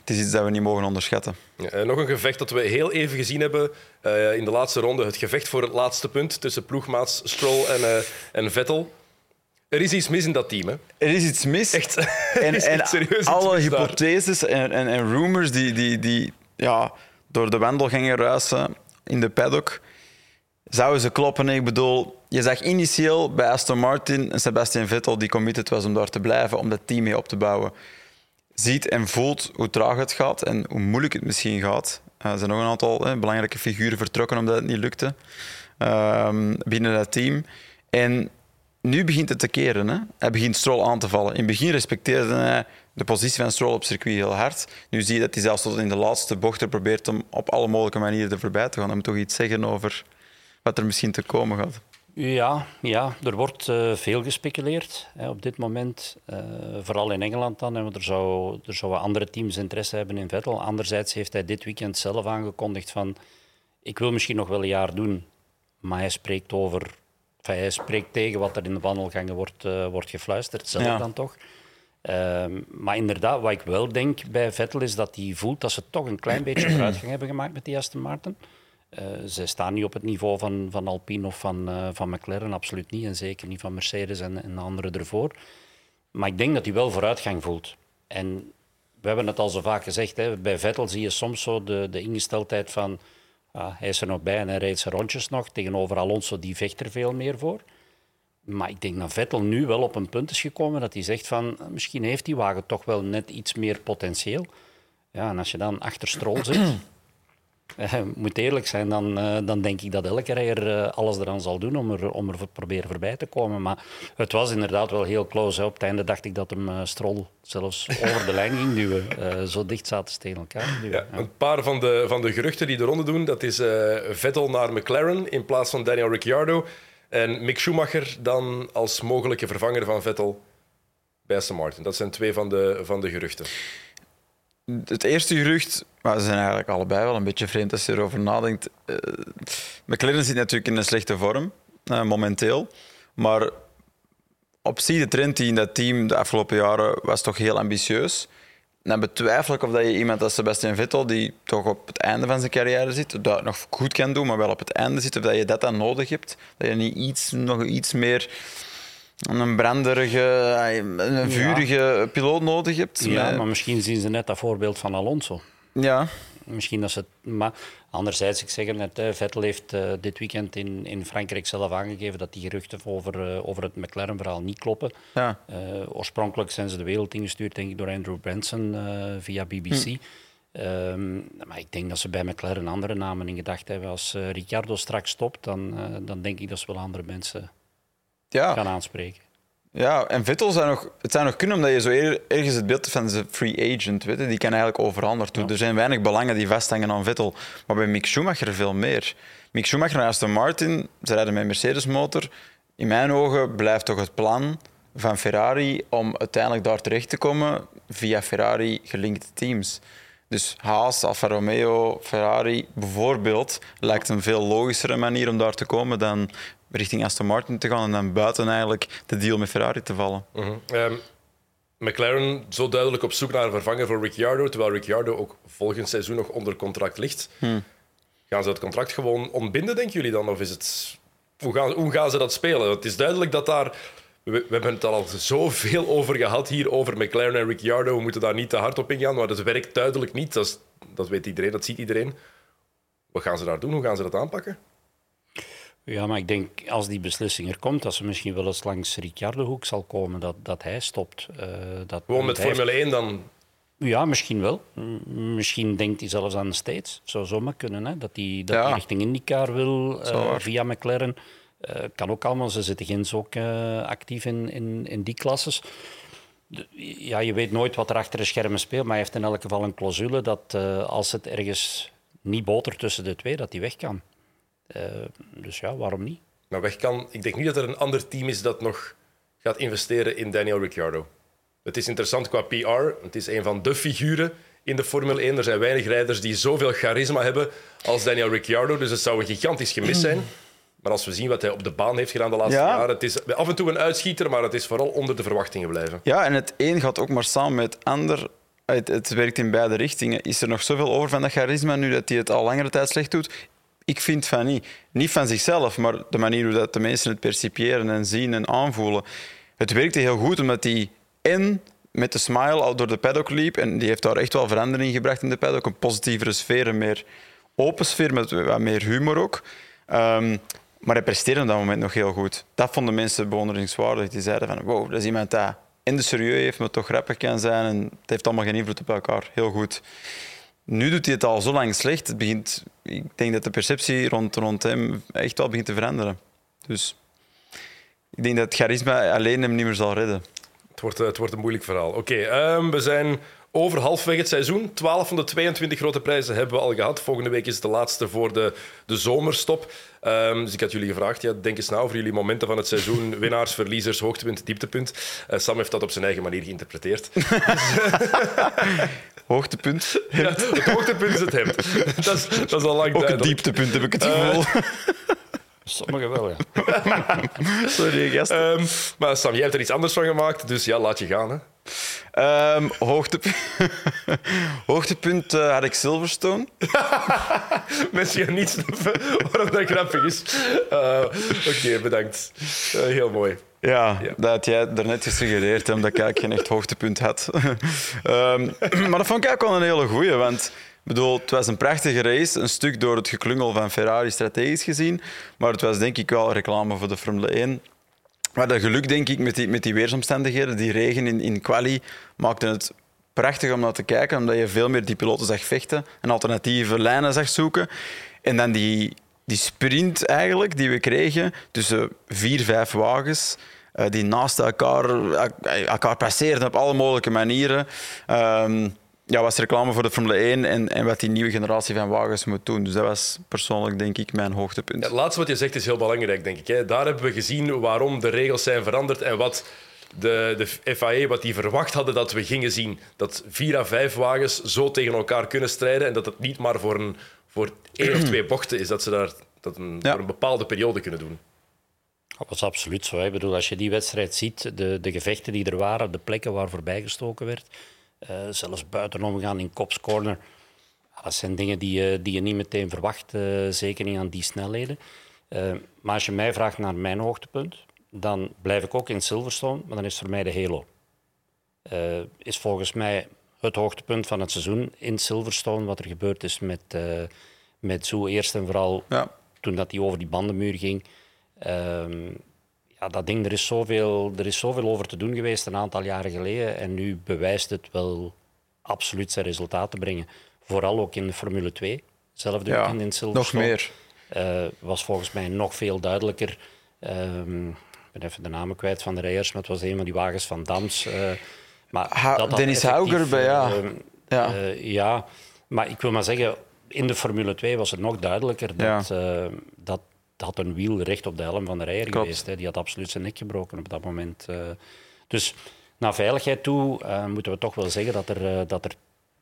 Het is iets dat we niet mogen onderschatten. Ja, nog een gevecht dat we heel even gezien hebben uh, in de laatste ronde. Het gevecht voor het laatste punt tussen ploegmaats Stroll en, uh, en Vettel. Er is iets mis in dat team. Hè? Er is iets mis. Echt. En, en alle hypotheses en, en, en, rumors die, die, die ja, door de wandelgangen ruisen in de paddock zouden ze kloppen. Ik bedoel, je zag initieel bij Aston Martin en Sebastian Vettel die committed was om daar te blijven, om dat team mee op te bouwen. Ziet en voelt hoe traag het gaat en hoe moeilijk het misschien gaat. Uh, er zijn nog een aantal belangrijke figuren vertrokken omdat het niet lukte uh, binnen dat team. En nu begint het te keren. Hè? Hij begint Stroll aan te vallen. In het begin respecteerde hij de positie van Stroll op circuit heel hard. Nu zie je dat hij zelfs tot in de laatste bocht er probeert om op alle mogelijke manieren er voorbij te gaan. Dat moet toch iets zeggen over wat er misschien te komen gaat. Ja, ja er wordt uh, veel gespeculeerd hè, op dit moment. Uh, vooral in Engeland dan. want er, zou, er zouden andere teams interesse hebben in Vettel. Anderzijds heeft hij dit weekend zelf aangekondigd van... Ik wil misschien nog wel een jaar doen. Maar hij spreekt over... Enfin, hij spreekt tegen wat er in de wandelgangen wordt, uh, wordt gefluisterd. Zelf ja. dan toch. Ehm, maar inderdaad, wat ik wel denk bij Vettel is dat hij voelt dat ze toch een klein beetje vooruitgang hebben gemaakt met die Aston Martin. Uh, ze staan niet op het niveau van, van Alpine of van, uh, van McLaren, absoluut niet. En zeker niet van Mercedes en, de anderen ervoor. Maar ik denk dat hij wel vooruitgang voelt. En we hebben het al zo vaak gezegd, hè, bij Vettel zie je soms zo de, de ingesteldheid van... Uh, hij is er nog bij en hij rijdt zijn rondjes nog. Tegenover Alonso, die vecht er veel meer voor. Maar ik denk dat Vettel nu wel op een punt is gekomen dat hij zegt van... Misschien heeft die wagen toch wel net iets meer potentieel. Ja, en als je dan achter Stroll zit... Uh, moet eerlijk zijn, dan, uh, dan denk ik dat elke rijder uh, alles eraan zal doen om er, om er proberen voorbij te komen. Maar het was inderdaad wel heel close. Hè. Op het einde dacht ik dat hem Strol zelfs over de lijn ging duwen. zo dicht zaten ze tegen elkaar. Duwen, ja, Een paar van de, van de geruchten die de ronde doen, dat is Vettel naar McLaren in plaats van Daniel Ricciardo. En Mick Schumacher dan als mogelijke vervanger van Vettel bij Aston Martin. Dat zijn twee van de, van de geruchten. Het eerste gerucht, maar ze zijn eigenlijk allebei wel een beetje vreemd als je erover nadenkt. Uh, McLaren zit natuurlijk in een slechte vorm, uh, momenteel. Maar op zich, de trend die in dat team de afgelopen jaren was toch heel ambitieus. Dan betwijfel ik of dat je iemand als Sebastian Vettel, die toch op het einde van zijn carrière zit, dat nog goed kan doen, maar wel op het einde zit, of dat je dat dan nodig hebt. Dat je niet iets, nog iets meer een branderige, een vurige ja. piloot nodig hebt. Ja, maar misschien zien ze net dat voorbeeld van Alonso. Ja. Misschien dat ze maar anderzijds, ik zeg het net, Vettel heeft uh, dit weekend in, in Frankrijk zelf aangegeven dat die geruchten over, uh, over het McLaren-verhaal niet kloppen. Ja. Uh, oorspronkelijk zijn ze de wereld ingestuurd, denk ik, door Andrew Branson via BBC. Hm. Um, maar ik denk dat ze bij McLaren andere namen in gedacht hebben. Als Ricciardo straks stopt, dan, dan denk ik dat ze wel andere mensen ja. gaan aanspreken. Ja, en Vettel zou nog, het zou nog kunnen omdat je zo ergens het beeld van de free agent, weet je, die kan eigenlijk overal naartoe. Ja. Er zijn weinig belangen die vasthangen aan Vettel, maar bij Mick Schumacher veel meer. Mick Schumacher en Aston Martin, ze rijden met Mercedes-motor. In mijn ogen blijft toch het plan van Ferrari om uiteindelijk daar terecht te komen via Ferrari gelinkte teams. Dus Haas, Alfa Romeo, Ferrari bijvoorbeeld lijkt een veel logischere manier om daar te komen dan richting Aston Martin te gaan en dan buiten eigenlijk de deal met Ferrari te vallen. Uh -huh. um, McLaren zo duidelijk op zoek naar een vervanger voor Ricciardo, terwijl Ricciardo ook volgend seizoen nog onder contract ligt. Hmm. Gaan ze het contract gewoon ontbinden, denken jullie dan? Of is het... hoe, gaan, hoe gaan ze dat spelen? Het is duidelijk dat daar... We, we hebben het al zoveel over gehad hier, over McLaren en Ricciardo. We moeten daar niet te hard op ingaan, maar het werkt duidelijk niet. Dat, is, dat weet iedereen, dat ziet iedereen. Wat gaan ze daar doen? Hoe gaan ze dat aanpakken? Ja, maar ik denk als die beslissing er komt, dat ze misschien wel eens langs Ricciardo hoek zal komen, dat, dat hij stopt. Uh, dat, Gewoon met Formule 1 dan? Ja, misschien wel. Misschien denkt hij zelfs aan de States. Zou zomaar kunnen, hè? dat hij dat ja. richting IndyCar wil uh, via McLaren. Uh, kan ook allemaal, ze zitten Gens ook actief in, in, in die klasses. Ja, je weet nooit wat er achter de schermen speelt, maar hij heeft in elk geval een clausule dat als het ergens niet botert tussen de twee, dat hij weg kan. Dus ja, waarom niet? Nou, weg kan. Ik denk niet dat er een ander team is dat nog gaat investeren in Daniel Ricciardo. Het is interessant qua PR. Het is een van de figuren in de Formule 1. Er zijn weinig rijders die zoveel charisma hebben als Daniel Ricciardo. Dus het zou een gigantisch gemis zijn. Maar als we zien wat hij op de baan heeft gedaan de laatste ja. jaren, het is af en toe een uitschieter, maar het is vooral onder de verwachtingen blijven. Ja, en het een gaat ook maar samen met het ander. Het, het werkt in beide richtingen. Is er nog zoveel over van dat charisma nu dat hij het al langere tijd slecht doet? Ik vind van niet. Niet van zichzelf, maar de manier hoe dat de mensen het percipiëren en zien en aanvoelen. Het werkte heel goed omdat hij en met de smile al door de paddock liep. En die heeft daar echt wel verandering gebracht in de paddock. Een positievere sfeer, een meer open sfeer met wat meer humor ook. Um, maar hij presteerde op dat moment nog heel goed. Dat vonden mensen bewonderingswaardig. Die zeiden van, wow, dat is iemand dat in de serieus heeft, maar toch grappig kan zijn. En het heeft allemaal geen invloed op elkaar. Heel goed. Nu doet hij het al zo lang slecht. Het begint, ik denk dat de perceptie rond, rond hem echt wel begint te veranderen. Dus ik denk dat charisma alleen hem niet meer zal redden. Het wordt, het wordt een moeilijk verhaal. Oké, um, we zijn over halfweg het seizoen. 12 van de 22 grote prijzen hebben we al gehad. Volgende week is het de laatste voor de, de zomerstop. Um, dus ik had jullie gevraagd, ja, denk eens na over jullie momenten van het seizoen. Winnaars, verliezers, hoogtepunt, dieptepunt. Uh, Sam heeft dat op zijn eigen manier geïnterpreteerd. hoogtepunt? Ja, het hoogtepunt is het hemd. Dat is, dat is al lang Ook duidelijk. het dieptepunt heb ik het gevoel. Uh, Sommigen wel, ja. Sorry, gast. Um, maar Sam, jij hebt er iets anders van gemaakt, dus ja, laat je gaan. Hè. Um, hoogtepunt hoogtepunt uh, had ik Silverstone. Mensen gaan niet snappen waarom dat grappig is. Uh, Oké, okay, bedankt. Uh, heel mooi. Ja, ja, dat had jij daarnet gesuggereerd, omdat ik eigenlijk geen echt hoogtepunt had. um, maar dat vond ik eigenlijk wel een hele goeie, want bedoel, het was een prachtige race, een stuk door het geklungel van Ferrari strategisch gezien, maar het was denk ik wel reclame voor de Formule 1. Maar dat geluk, denk ik, met die, met die weersomstandigheden, die regen in, in quali, maakte het prachtig om naar te kijken, omdat je veel meer die piloten zag vechten en alternatieve lijnen zag zoeken. En dan die, die sprint eigenlijk die we kregen tussen vier, vijf wagens, uh, die naast elkaar, elkaar passeerden op alle mogelijke manieren. Um, ja, was reclame voor de Formule 1 en, en wat die nieuwe generatie van wagens moet doen. Dus dat was persoonlijk, denk ik, mijn hoogtepunt. Het laatste wat je zegt is heel belangrijk, denk ik. Hè. Daar hebben we gezien waarom de regels zijn veranderd en wat de, de FIA wat die verwacht hadden dat we gingen zien. Dat vier à vijf wagens zo tegen elkaar kunnen strijden en dat het niet maar voor, een, voor één of twee bochten is dat ze daar, dat een, Ja. voor een bepaalde periode kunnen doen. Dat was absoluut zo. hè. Ik bedoel, als je die wedstrijd ziet, de, de gevechten die er waren, de plekken waar voorbij gestoken werd, eh, zelfs buitenom gaan in Cops Corner, ja, dat zijn dingen die, je- die je niet meteen verwacht, eh, zeker niet aan die snelheden. Eh, maar als je mij vraagt naar mijn hoogtepunt, dan blijf ik ook in Silverstone, maar dan is voor mij de Halo. Eh, is volgens mij het hoogtepunt van het seizoen in Silverstone, wat er gebeurd is met, eh met Zoe eerst en vooral Ja. toen dat hij over die bandenmuur ging. Ehm, ja, dat ding, er is, zoveel, er is zoveel over te doen geweest een aantal jaren geleden. En nu bewijst het wel absoluut zijn resultaat te brengen. Vooral ook in de Formule 2. Zelfde Ja, weekend in nog Silverstone. meer. Eh, was volgens mij nog veel duidelijker. Ehm, ik ben even de namen kwijt van de rijders, maar het was een van die wagens van Dams. eh, maar Ha- dat dat Dennis Hauger bij, ja. eh, Ja. ja, maar ik wil maar zeggen, in de Formule 2 was het nog duidelijker dat, dat dat een wiel recht op de helm van de rijder Klopt. geweest. Hè. Die had absoluut zijn nek gebroken op dat moment. eh. dus naar veiligheid toe eh, moeten we toch wel zeggen dat er, eh, dat er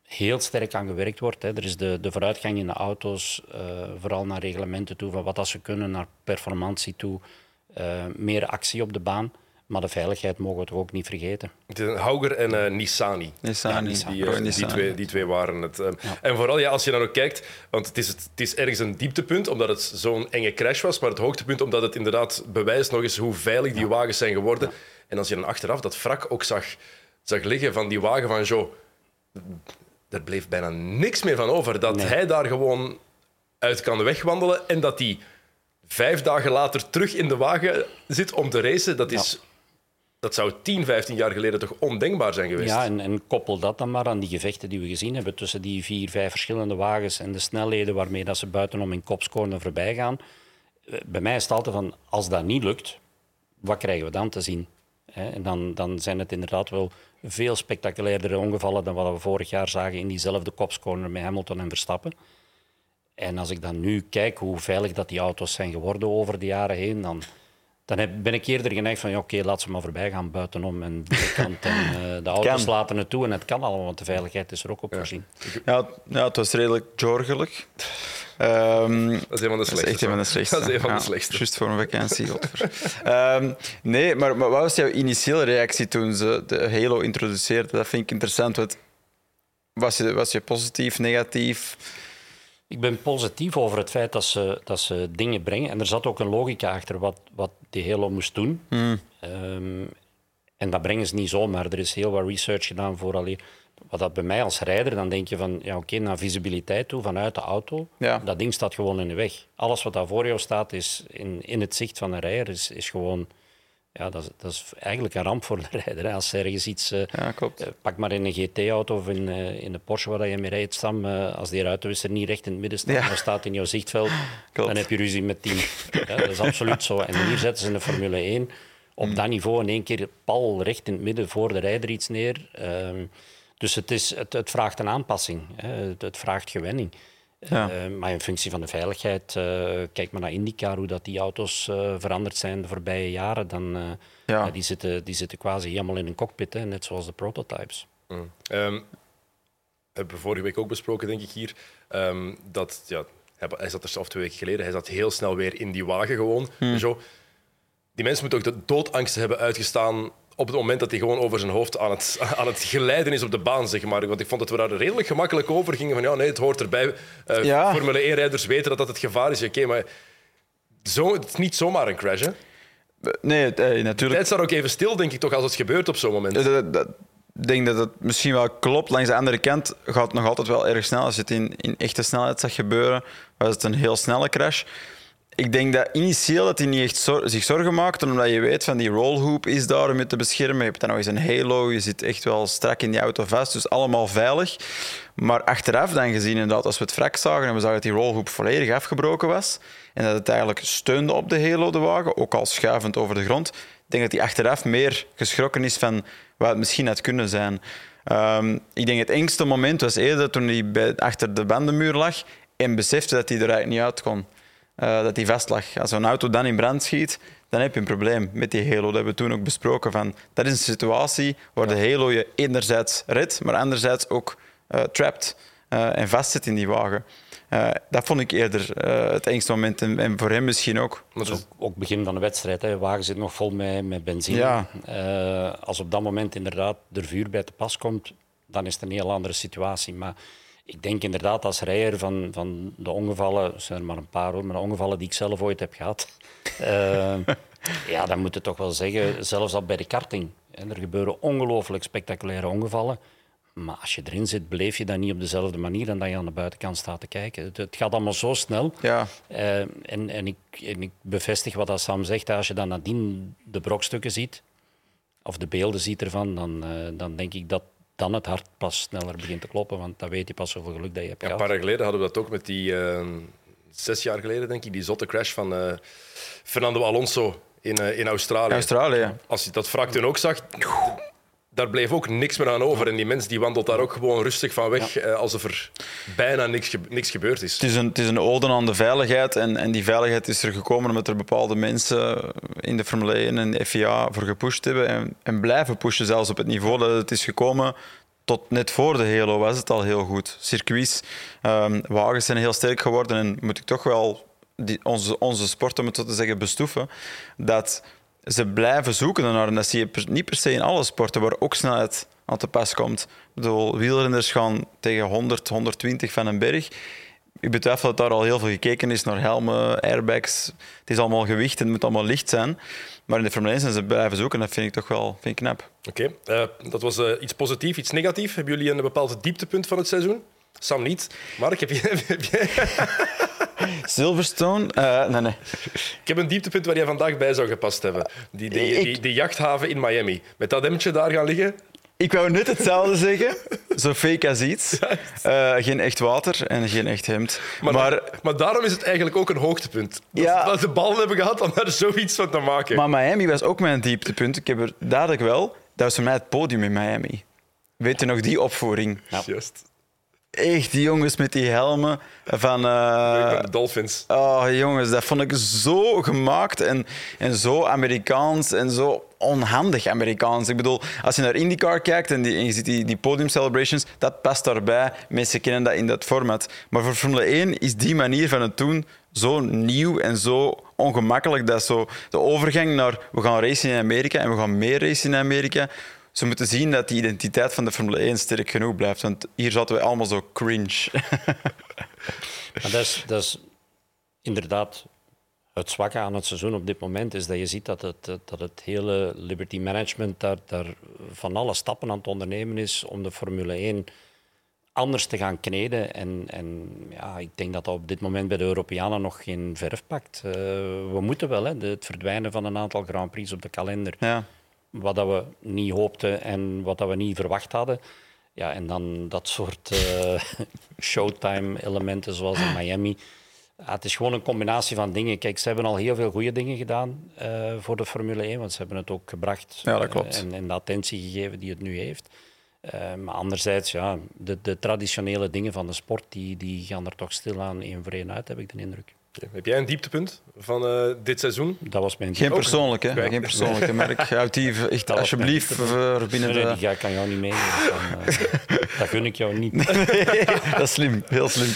heel sterk aan gewerkt wordt. Hè. Er is de, de vooruitgang in de auto's, vooral naar reglementen toe, van wat als ze kunnen, naar performantie toe, meer actie op de baan. Maar de veiligheid mogen we toch ook niet vergeten. Het is een Hauger en eh Nissani. Nissani. Die, eh, die, Nissani. twee, die twee waren het. eh. En vooral ja, als je dan ook kijkt, want het is, het is ergens een dieptepunt omdat het zo'n enge crash was, maar het hoogtepunt omdat het inderdaad bewijst nog eens hoe veilig die wagens zijn geworden. En als je dan achteraf dat wrak ook zag, zag liggen van die wagen van Joe, er bleef bijna niks meer van over. Dat Nee. hij daar gewoon uit kan wegwandelen en dat hij vijf dagen later terug in de wagen zit om te racen, dat is... Dat zou 10, 15 jaar geleden toch ondenkbaar zijn geweest. Ja, en, en koppel dat dan maar aan die gevechten die we gezien hebben tussen die vier, vijf verschillende wagens en de snelheden waarmee dat ze buitenom in kopscorner voorbij gaan. Eh, Bij mij is het altijd van, als dat niet lukt, wat krijgen we dan te zien? En dan, dan zijn het inderdaad wel veel spectaculairdere ongevallen dan wat we vorig jaar zagen in diezelfde kopscorner met Hamilton en Verstappen. En als ik dan nu kijk hoe veilig dat die auto's zijn geworden over de jaren heen, dan, dan heb- ben ik eerder geneigd van ja, oké, laat ze maar voorbij gaan buitenom en binnenkant. En, eh, de auto's Kan. laten het toe en het kan allemaal, want de veiligheid is er ook op voorzien. Ja, het- ja, het was redelijk jorgelijk. Ehm, Dat is een van de dat is slechtste. echt een van de slechtste. Dat is een van de Ja, slechtste. Juist voor een vakantie. godver. Ehm, nee, maar, maar wat was jouw initiële reactie toen ze de Halo introduceerden? Dat vind ik interessant. Want was, je, was je positief, negatief? Ik ben positief over het feit dat ze, dat ze dingen brengen. En er zat ook een logica achter wat, wat die Halo moest doen. Ehm, en dat brengen ze niet zomaar. Er is heel wat research gedaan voor alleen. Wat dat bij mij als rijder, dan denk je van, ja oké, naar visibiliteit toe, vanuit de auto. Ja. Dat ding staat gewoon in de weg. Alles wat daar voor jou staat, is in, in het zicht van een rijder, is, is gewoon... Ja, dat is, dat is eigenlijk een ramp voor de rijder. Hè. Als er ergens iets... eh, Ja, klopt. eh, Pak maar in een GT-auto of in, eh, in een Porsche waar je mee rijdt, Sam. als die ruitenwisser niet recht in het midden staat, Ja. maar staat in jouw zichtveld, Klopt. dan heb je ruzie met. Ja, dat is absoluut zo. En hier zetten ze in de Formule 1 op Hmm. dat niveau in één keer pal recht in het midden voor de rijder iets neer. Ehm, dus het, is, het, het vraagt een aanpassing. Hè. Het, het vraagt gewenning. Ja. Eh, maar in functie van de veiligheid, eh, kijk maar naar IndyCar, hoe dat die auto's eh, veranderd zijn de voorbije jaren. Dan, eh, Ja. die, zitten, die zitten quasi helemaal in een cockpit, hè, net zoals de prototypes. Ehm, hebben we vorige week ook besproken, denk ik hier. ehm, dat, ja, hij, zat er zelf twee weken geleden. Hij zat heel snel weer in die wagen gewoon. Zo. Die mensen moeten ook de doodangst hebben uitgestaan op het moment dat hij gewoon over zijn hoofd aan het, aan het glijden is op de baan, zeg maar. Want ik vond dat we daar redelijk gemakkelijk over gingen. Van ja, nee, het hoort erbij. Ja. Formule 1-rijders weten dat dat het gevaar is. Oké, maar zo, het is niet zomaar een crash, hè? Nee, eh, natuurlijk. tijd staat ook even stil, denk ik toch, als het gebeurt op zo'n moment. Ik denk dat het misschien wel klopt. Langs de andere kant gaat het nog altijd wel erg snel. Als je het in, in echte snelheid zag gebeuren, was het een heel snelle crash. Ik denk dat initieel dat hij niet echt zich zorgen maakte, omdat je weet van die rollhoop is daar om je te beschermen. Je hebt dan nog eens een halo, je zit echt wel strak in die auto vast, dus allemaal veilig. Maar achteraf dan gezien, inderdaad, als we het wrak zagen en we zagen dat die rollhoop volledig afgebroken was en dat het eigenlijk steunde op de halo, de wagen, ook al schuivend over de grond, denk dat hij achteraf meer geschrokken is van wat het misschien had kunnen zijn. Ehm, ik denk het engste moment was eerder toen hij achter de bandenmuur lag en besefte dat hij er eigenlijk niet uit kon. Uh, dat hij vast lag. Als een auto dan in brand schiet, dan heb je een probleem met die halo. Dat hebben we toen ook besproken. Van, dat is een situatie waar de halo je enerzijds redt, maar anderzijds ook uh, trapt uh, en vastzit in die wagen. Uh, dat vond ik eerder het engste moment. En, en, voor hem misschien ook. Dat is ook, ook begin van de wedstrijd. Hè. De wagen zit nog vol met, met benzine. Ja. als op dat moment inderdaad er vuur bij te pas komt, dan is het een heel andere situatie. Maar ik denk inderdaad als rijder van, van de ongevallen, er zijn er maar een paar hoor, maar de ongevallen die ik zelf ooit heb gehad, uh, ja, dan moet je toch wel zeggen, zelfs al bij de karting. Er gebeuren ongelooflijk spectaculaire ongevallen. Maar als je erin zit, beleef je dat niet op dezelfde manier dan dat je aan de buitenkant staat te kijken. Het, het gaat allemaal zo snel. Ja. Uh, en, en, ik, en ik bevestig wat Sam zegt, als je dan nadien de brokstukken ziet, of de beelden ziet ervan, dan, uh, dan denk ik dat dan het hart pas sneller begint te kloppen. Want dan weet je pas zoveel geluk dat je hebt ja, Een paar jaar geleden hadden we dat ook met die... Uh, zes jaar geleden, denk ik, die zotte crash van uh, Fernando Alonso in, uh, in Australië. Australië. Als je dat wrak toen ook zag, daar bleef ook niks meer aan over. En die mens die wandelt daar ook gewoon rustig van weg, ja. alsof er bijna niks, niks gebeurd is. Het is een, het is een ode aan de veiligheid. En, en die veiligheid is er gekomen omdat er bepaalde mensen in de Formule 1 en de FIA voor gepusht hebben. En, en blijven pushen, zelfs op het niveau dat het is gekomen tot net voor de Halo was het al heel goed. Circuits, um, wagens zijn heel sterk geworden en moet ik toch wel die, onze, onze sport, om het zo te zeggen, bestoeven. Dat ze blijven zoeken naar. En dat zie je niet per se in alle sporten waar ook snelheid aan te pas komt. Ik bedoel, wielrenners gaan tegen 100, 120 van een berg. Ik betwijfel dat daar al heel veel gekeken is naar helmen, airbags. Het is allemaal gewicht en het moet allemaal licht zijn. Maar in de Formule 1 zijn ze blijven zoeken. Dat vind ik toch wel vind ik knap. Oké, uh, dat was uh, iets positiefs, iets negatiefs. Hebben jullie een bepaald dieptepunt van het seizoen? Sam niet. Mark, heb je... Heb. Silverstone? Uh, nee, nee. Ik heb een dieptepunt waar jij vandaag bij zou gepast hebben. Die, die, die, die jachthaven in Miami. Met dat hemdje daar gaan liggen. Ik wou net hetzelfde zeggen. Zo fake als iets. Uh, geen echt water en geen echt hemd. Maar, maar, maar, daarom is het eigenlijk ook een hoogtepunt. Dat, ja, dat de ballen hebben gehad om daar zoiets van te maken. Maar Miami was ook mijn dieptepunt. Ik heb er dadelijk wel. Dat was voor mij het podium in Miami. Weet je nog die opvoering? Ja. Juist. Echt, die jongens met die helmen van... Uh, de Dolphins. Oh, jongens, dat vond ik zo gemaakt en, en zo Amerikaans en zo onhandig Amerikaans. Ik bedoel, als je naar IndyCar kijkt en, die, en je ziet die, die podium celebrations, dat past daarbij. Mensen kennen dat in dat format. Maar voor Formule 1 is die manier van het doen zo nieuw en zo ongemakkelijk. Dat zo de overgang naar we gaan racen in Amerika en we gaan meer racen in Amerika ze moeten zien dat die identiteit van de Formule 1 sterk genoeg blijft. Want hier zaten we allemaal zo cringe. maar dat, is, dat is inderdaad het zwakke aan het seizoen op dit moment. Is dat je ziet dat het, dat het hele Liberty Management daar, daar van alle stappen aan het ondernemen is om de Formule 1 anders te gaan kneden. En, en ja, ik denk dat dat op dit moment bij de Europeanen nog geen verf pakt. Uh, we moeten wel, hè, het verdwijnen van een aantal Grand Prix op de kalender. Ja wat dat we niet hoopten en wat dat we niet verwacht hadden. Ja, en dan dat soort uh, showtime-elementen zoals in Miami. het is gewoon een combinatie van dingen. Kijk, ze hebben al heel veel goede dingen gedaan uh, voor de Formule 1, want ze hebben het ook gebracht ja, dat klopt. Uh, en, en, de attentie gegeven die het nu heeft. maar anderzijds, ja, de, de, traditionele dingen van de sport, die, die gaan er toch stilaan één voor één uit, heb ik de indruk. Heb jij een dieptepunt van uh, dit seizoen? Dat was mijn Geen persoonlijke, hè? Geen persoonlijke merk. Houd die echt alsjeblieft voor binnen nee, de... Nee, die kan jou niet mee. Dus dan, uh, dat gun ik jou niet. dat is slim, heel slim.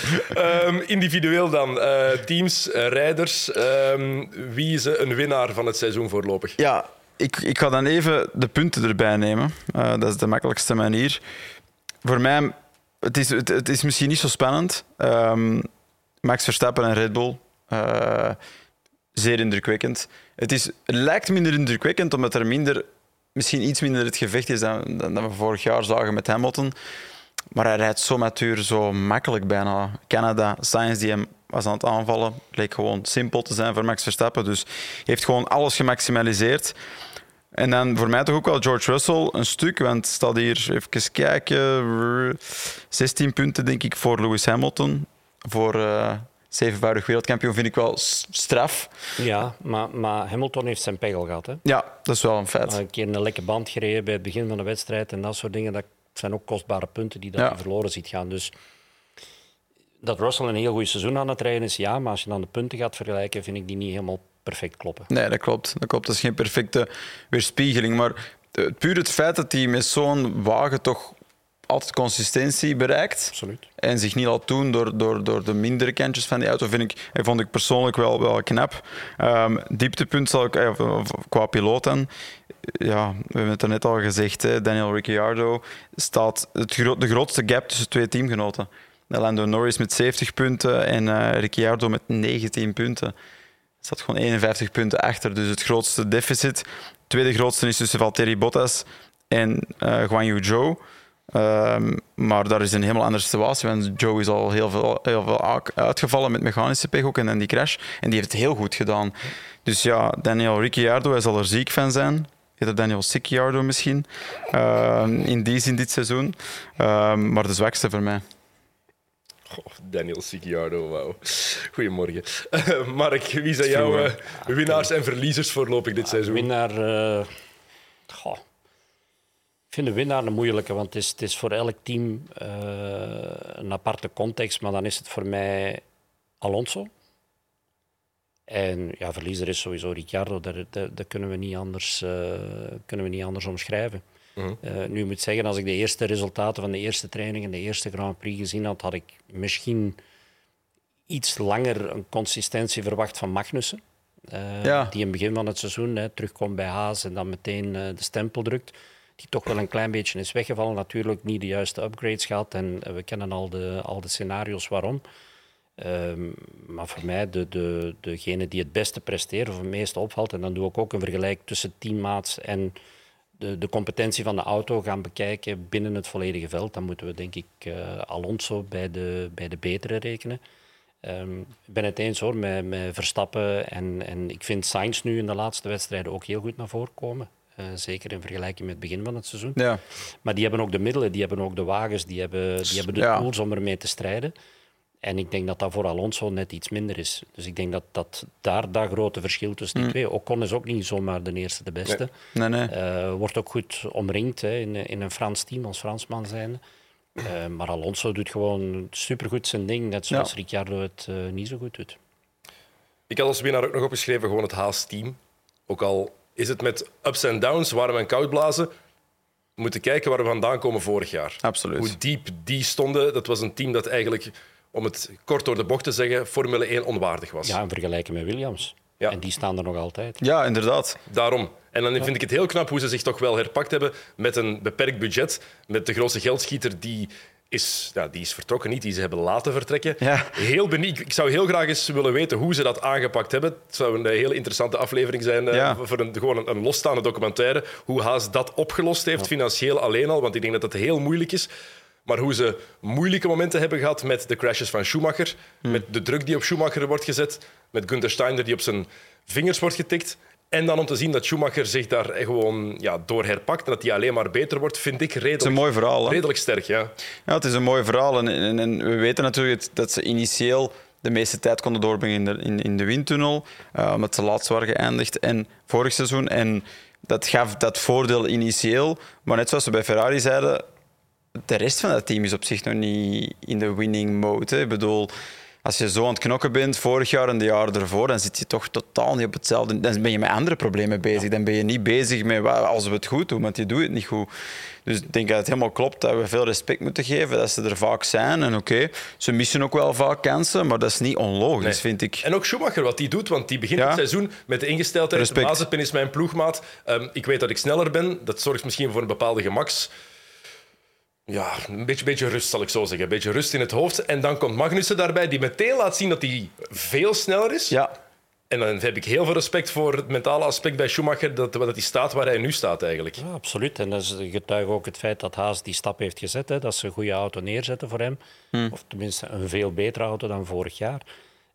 Um, individueel dan. Uh, teams, rijders. Um, wie is een winnaar van het seizoen voorlopig? Ja, ik, ik ga dan even de punten erbij nemen. dat is de makkelijkste manier. Voor mij, het is, het, het is misschien niet zo spannend. Um, Max Verstappen en Red Bull uh, zeer indrukwekkend. Het, is, lijkt minder indrukwekkend omdat er minder, misschien iets minder het gevecht is dan, dan, we vorig jaar zagen met Hamilton. Maar hij rijdt zo matuur, zo makkelijk bijna. Canada, Science die hem was aan het aanvallen, leek gewoon simpel te zijn voor Max Verstappen. Dus heeft gewoon alles gemaximaliseerd. En dan voor mij toch ook wel George Russell een stuk, want staat hier even kijken. 16 punten denk ik voor Lewis Hamilton. Voor uh, zevenvoudig wereldkampioen vind ik wel straf. Ja, maar, maar Hamilton heeft zijn pegel gehad. Hè? Ja, dat is wel een feit. Een keer een lekke band gereden bij het begin van de wedstrijd en dat soort dingen. Dat zijn ook kostbare punten die dat Ja. verloren ziet gaan. Dus dat Russell een heel goed seizoen aan het rijden is, ja. Maar als je dan de punten gaat vergelijken, vind ik die niet helemaal perfect kloppen. Nee, dat klopt. Dat klopt. Dat is geen perfecte weerspiegeling. Maar eh, puur het feit dat hij met zo'n wagen toch altijd consistentie bereikt Absoluut. en zich niet laat doen door, door, door de mindere kantjes van die auto, vind ik, eh, vond ik persoonlijk wel, wel knap. Ehm, dieptepunt zal ik, eh, qua piloot dan, ja, we hebben het er net al gezegd, hè, Daniel Ricciardo staat het gro- de grootste gap tussen twee teamgenoten. Lando Norris met 70 punten en eh, Ricciardo met 19 punten staat gewoon 51 punten achter. Dus het grootste deficit. Het tweede grootste is tussen Valtteri Bottas en eh Guan Yu Zhou. Ehm, maar daar is een helemaal andere situatie. Want Joe is al heel veel, heel veel uitgevallen met mechanische pech ook en die crash. En die heeft het heel goed gedaan. Dus ja, Daniel Ricciardo, hij zal er ziek van zijn. Eerder Daniel Ricciardo misschien. Ehm, in die zin dit seizoen. Ehm, maar de zwakste voor mij. Oh, Daniel Ricciardo, wauw. Goedemorgen. Eh, Mark, wie zijn jouw eh, winnaars en verliezers voorlopig dit seizoen? Winnaar. Ik vind de winnaar een moeilijke, want het is, het is voor elk team eh, een aparte context. Maar dan is het voor mij Alonso. En ja, verliezer is sowieso Ricciardo. Dat, dat, dat kunnen, we niet anders, eh, kunnen we niet anders omschrijven. Mhm. Eh, nu ik moet zeggen, als ik de eerste resultaten van de eerste training en de eerste Grand Prix gezien had, had ik misschien iets langer een consistentie verwacht van Magnussen. Ja. Die in het begin van het seizoen hè, terugkomt bij Haas en dan meteen de stempel drukt. Die toch wel een klein beetje is weggevallen. Natuurlijk niet de juiste upgrades gehad en we kennen al de, al de scenario's waarom. Ehm, maar voor mij, de, de, degene die het beste presteert of het meeste opvalt, en dan doe ik ook een vergelijk tussen teammaats en de, de competentie van de auto gaan bekijken binnen het volledige veld, dan moeten we denk ik eh, Alonso bij de, bij de betere rekenen. Ehm, ik ben het eens hoor met, met Verstappen en, en ik vind Sainz nu in de laatste wedstrijden ook heel goed naar voren komen. Eh, zeker in vergelijking met het begin van het seizoen. Ja, Maar die hebben ook de middelen, die hebben ook de wagens, die hebben, die hebben de Ja. tools om ermee te strijden. En ik denk dat dat voor Alonso net iets minder is. Dus ik denk dat, dat daar dat grote verschil tussen die twee... Ocon is ook niet zomaar de eerste, de beste. nee, nee. Eh, wordt ook goed omringd hè, in, in een Frans team, als Fransman zijn. maar Alonso doet gewoon supergoed zijn ding, net zoals Ja. Ricciardo het eh, niet zo goed doet. Ik had als winnaar ook nog opgeschreven gewoon het Haas-team. Ook al is het met ups en downs, warm en koud blazen. We moeten kijken waar we vandaan komen vorig jaar. Absoluut. Hoe diep die stonden, dat was een team dat eigenlijk, om het kort door de bocht te zeggen, Formule 1 onwaardig was. Ja, in vergelijking met Williams. Ja. En die staan er nog altijd. Ja, inderdaad. Daarom. En dan vind ik het heel knap hoe ze zich toch wel herpakt hebben met een beperkt budget. Met de grootste geldschieter die is, ja, die is vertrokken, niet die ze hebben laten vertrekken. Ja. Heel benieuwd. Ik zou heel graag eens willen weten hoe ze dat aangepakt hebben. Het zou een hele interessante aflevering zijn eh, voor een, gewoon een, een losstaande documentaire. Hoe Haas dat opgelost heeft, financieel alleen al. Want ik denk dat dat heel moeilijk is. Maar hoe ze moeilijke momenten hebben gehad met de crashes van Schumacher, met de druk die op Schumacher wordt gezet, met Gunther Steiner die op zijn vingers wordt getikt. En dan om te zien dat Schumacher zich daar gewoon ja, door herpakt en dat hij alleen maar beter wordt, vind ik Het is een redelijk, mooi verhaal. Hè? redelijk sterk. Ja. Ja, het is een mooi verhaal. En, en, en we weten natuurlijk dat ze initieel de meeste tijd konden doorbrengen in de, in, in de windtunnel, uh, omdat ze laatst waren geëindigd en vorig seizoen. En dat gaf dat voordeel initieel. Maar net zoals we bij Ferrari zeiden, de rest van dat team is op zich nog niet in de winning mode. Hè. Ik bedoel, als je zo aan het knokken bent, vorig jaar en de jaren ervoor, dan zit je toch totaal niet op hetzelfde. Dan ben je met andere problemen bezig. Dan ben je niet bezig met als we het goed doen, want die doen het niet goed. Dus ik denk dat het helemaal klopt dat we veel respect moeten geven, dat ze er vaak zijn. En oké, ze missen ook wel vaak kansen, maar dat is niet onlogisch, Nee. vind ik. En ook Schumacher, wat die doet, want die begint Ja. het seizoen met de ingesteldheid. Respect. Mazepin is mijn ploegmaat. Ehm, ik weet dat ik sneller ben. Dat zorgt misschien voor een bepaalde gemaks. Ja, een beetje, beetje rust, zal ik zo zeggen. Een beetje rust in het hoofd. En dan komt Magnussen daarbij, die meteen laat zien dat hij veel sneller is. Ja, En dan heb ik heel veel respect voor het mentale aspect bij Schumacher, dat, dat hij staat waar hij nu staat eigenlijk. Ja, absoluut. En dat is getuige ook het feit dat Haas die stap heeft gezet. Hè, dat ze een goede auto neerzetten voor hem. Of tenminste een veel betere auto dan vorig jaar.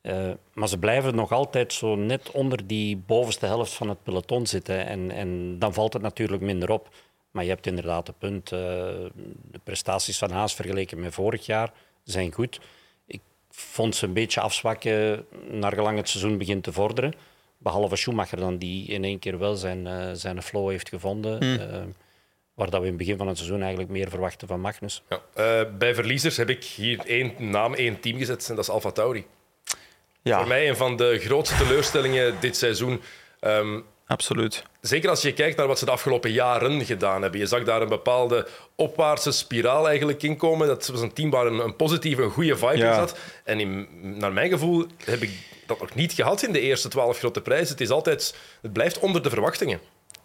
Eh, maar ze blijven nog altijd zo net onder die bovenste helft van het peloton zitten. En, en dan valt het natuurlijk minder op. Maar je hebt inderdaad het punt. eh, de prestaties van Haas vergeleken met vorig jaar zijn goed. Ik vond ze een beetje afzwakken naar gelang het seizoen begint te vorderen. Behalve Schumacher dan, die in één keer wel zijn, eh, zijn flow heeft gevonden. Eh, waar dat we in het begin van het seizoen eigenlijk meer verwachten van Magnus. Ja. Eh, bij verliezers heb ik hier één naam, één team gezet en dat is Alfa Tauri. Ja, Voor mij een van de grootste teleurstellingen dit seizoen. Ehm, absoluut. Zeker als je kijkt naar wat ze de afgelopen jaren gedaan hebben. Je zag daar een bepaalde opwaartse spiraal eigenlijk in komen. Dat was een team waar een, een positieve, een goede vibe Ja. in zat. En in, naar mijn gevoel heb ik dat nog niet gehad in de eerste twaalf grote prijzen. Het, is altijd, het blijft onder de verwachtingen.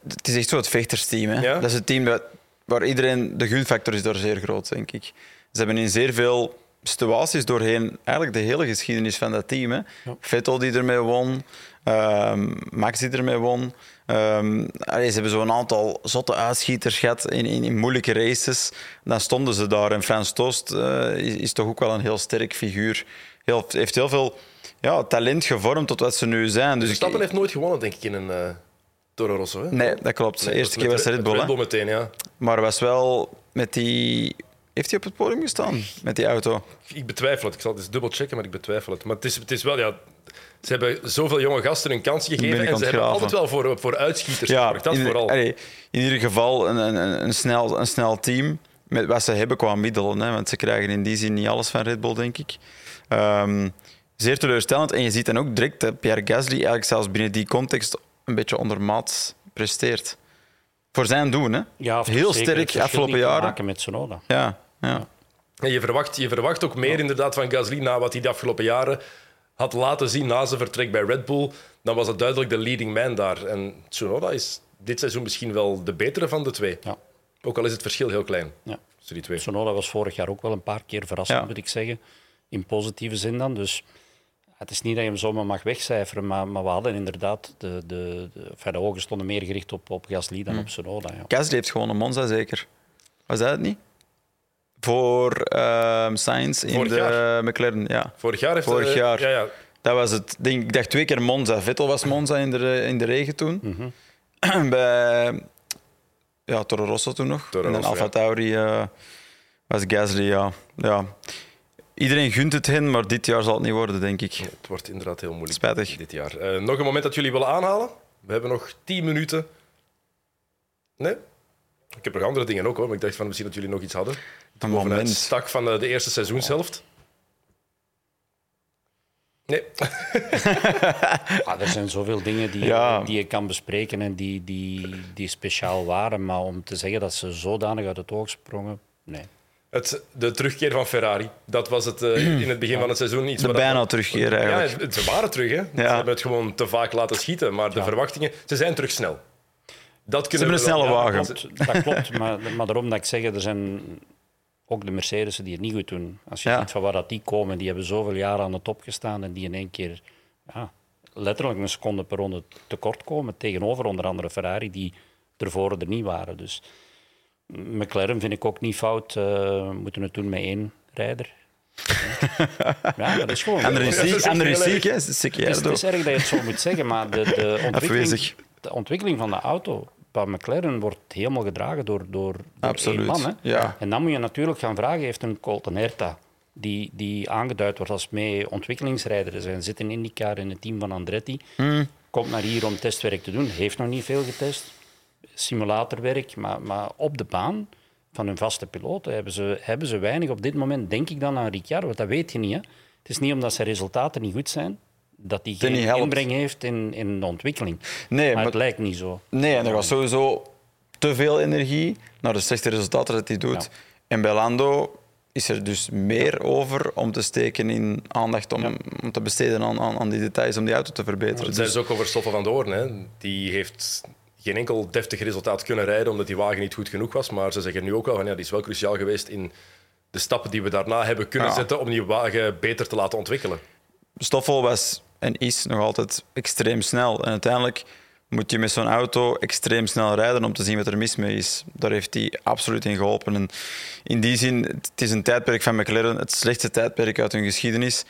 Het is echt zo het vechtersteam. Hè? Ja. Dat is het team dat, waar iedereen... De gunfactor is daar zeer groot, denk ik. Ze hebben in zeer veel situaties doorheen eigenlijk de hele geschiedenis van dat team. Hè? Vettel die ermee won, ehm, Max die ermee won. Ehm, allee, ze hebben zo'n aantal zotte uitschieters gehad in, in, in moeilijke races. Dan stonden ze daar. En Frans Tost eh, is, is toch ook wel een heel sterk figuur. Heel, heeft heel veel ja, talent gevormd tot wat ze nu zijn. Dus ik- Verstappen heeft nooit gewonnen, denk ik, in een eh Toro Rosso. Hè? Nee, dat klopt. De Nee, eerste keer was Red Bull. Red Bull meteen, ja. Maar was wel met die. Heeft hij op het podium gestaan? Met die auto? Ik betwijfel het. Ik zal het eens dubbel checken, maar ik betwijfel het. Maar het is, het is wel, ja... Ze hebben zoveel jonge gasten een kans gegeven en ze hebben altijd wel voor, voor uitschieters gezorgd. Dat in, vooral. allee, in ieder geval een, een, een, een snel, een snel team. Met wat ze hebben qua middelen. Hè, want ze krijgen in die zin niet alles van Red Bull, denk ik. Ehm, zeer teleurstellend. En je ziet dan ook direct dat Pierre Gasly eigenlijk zelfs binnen die context een beetje ondermaats presteert. Voor zijn doen, hè? Ja, Heel sterk afgelopen jaren. maken met Sonoda. Ja, ja. En je, verwacht, je verwacht ook meer inderdaad van Gasly na wat hij de afgelopen jaren had laten zien na zijn vertrek bij Red Bull. Dan was het duidelijk de leading man daar. En Tsunoda is dit seizoen misschien wel de betere van de twee. Ja. Ook al is het verschil heel klein Ja. tussen die twee. Sonoda was vorig jaar ook wel een paar keer verrassend, Ja. moet ik zeggen. In positieve zin dan. Dus het is niet dat je hem zomaar mag wegcijferen, maar, maar we hadden inderdaad... De, de, de, enfin, de ogen stonden meer gericht op, op Gasly dan op Sonoda. Ja. Gasly heeft gewoon een Monza, zeker. Was dat het niet? Voor ehm Sainz in Vorig de jaar. McLaren, ja. Vorig jaar heeft Vorig jaar. Ja, ja. Dat was het. Denk, ik dacht twee keer Monza. Vettel was Monza in de, in de regen toen. Mhm. Bij ja, Toro Rosso toen nog. Toro en dan Alfa. Tauri eh, was Gasly, ja. ja. Iedereen gunt het hen, maar dit jaar zal het niet worden, denk ik. Het wordt inderdaad heel moeilijk Spijtig. dit jaar. Eh, nog een moment dat jullie willen aanhalen? We hebben nog 10 minuten. Nee? Ik heb nog andere dingen ook hoor, maar ik dacht van misschien dat jullie nog iets hadden. Een Bovenuit moment. stak van de, de eerste seizoenshelft. Nee. Ah, er zijn zoveel dingen die, Ja. die je kan bespreken en die, die, die speciaal waren. Maar om te zeggen dat ze zodanig uit het oog sprongen, nee. Het, de terugkeer van Ferrari. Dat was het eh, in het begin van het seizoen. Iets De bijna terugkeer eigenlijk. Ja, ze waren terug. Hè. Ze hebben het gewoon te vaak laten schieten. Maar de verwachtingen... Ze zijn terug snel. Dat kunnen hebben we een wel- snelle wagen. dat- Klopt, dat klopt, maar, maar daarom dat ik zeg, er zijn ook de Mercedes'en die het niet goed doen. Als je Ja. ziet van waar dat die komen, die hebben zoveel jaren aan de top gestaan en die in één keer ja, letterlijk een seconde per ronde tekort komen tegenover onder andere Ferrari, die ervoor er niet waren. Dus McLaren vind ik ook niet fout. eh, we moeten het doen met één rijder. ja, dat is gewoon... Ander is Ja, dat ziek, ziek, hè. Het is, erg dat je het zo moet zeggen, maar de, de, ontwikkeling, de ontwikkeling van de auto bij McLaren wordt helemaal gedragen door, door, door Absoluut, één man. Hè? ja. En dan moet je natuurlijk gaan vragen, heeft een Colton Herta, die, die aangeduid wordt als mee ontwikkelingsrijder is en zit in IndyCar in het team van Andretti, Hmm. komt naar hier om testwerk te doen, heeft nog niet veel getest, simulatorwerk, maar, maar op de baan van hun vaste piloten hebben ze, hebben ze weinig op dit moment, denk ik dan aan Ricciardo, want dat weet je niet. Hè? Het is niet omdat zijn resultaten niet goed zijn, dat hij niet geen helpt. inbreng heeft in, in de ontwikkeling. Nee, maar, maar- het lijkt niet zo. Nee, en er was sowieso te veel energie naar de slechte resultaten dat hij doet. Ja. En bij Lando is er dus meer over om te steken in aandacht om, om te besteden aan, aan, aan die details om die auto te verbeteren. Het zijn Dus, ze ook over Stoffel van Doorn. Hè. Die heeft geen enkel deftig resultaat kunnen rijden omdat die wagen niet goed genoeg was. Maar ze zeggen nu ook al van ja, die is wel cruciaal geweest in de stappen die we daarna hebben kunnen Ja. zetten om die wagen beter te laten ontwikkelen. Stoffel was en is nog altijd extreem snel. En uiteindelijk moet je met zo'n auto extreem snel rijden om te zien wat er mis mee is. Daar heeft hij absoluut in geholpen. En in die zin, het is een tijdperk van McLaren, het slechtste tijdperk uit hun geschiedenis,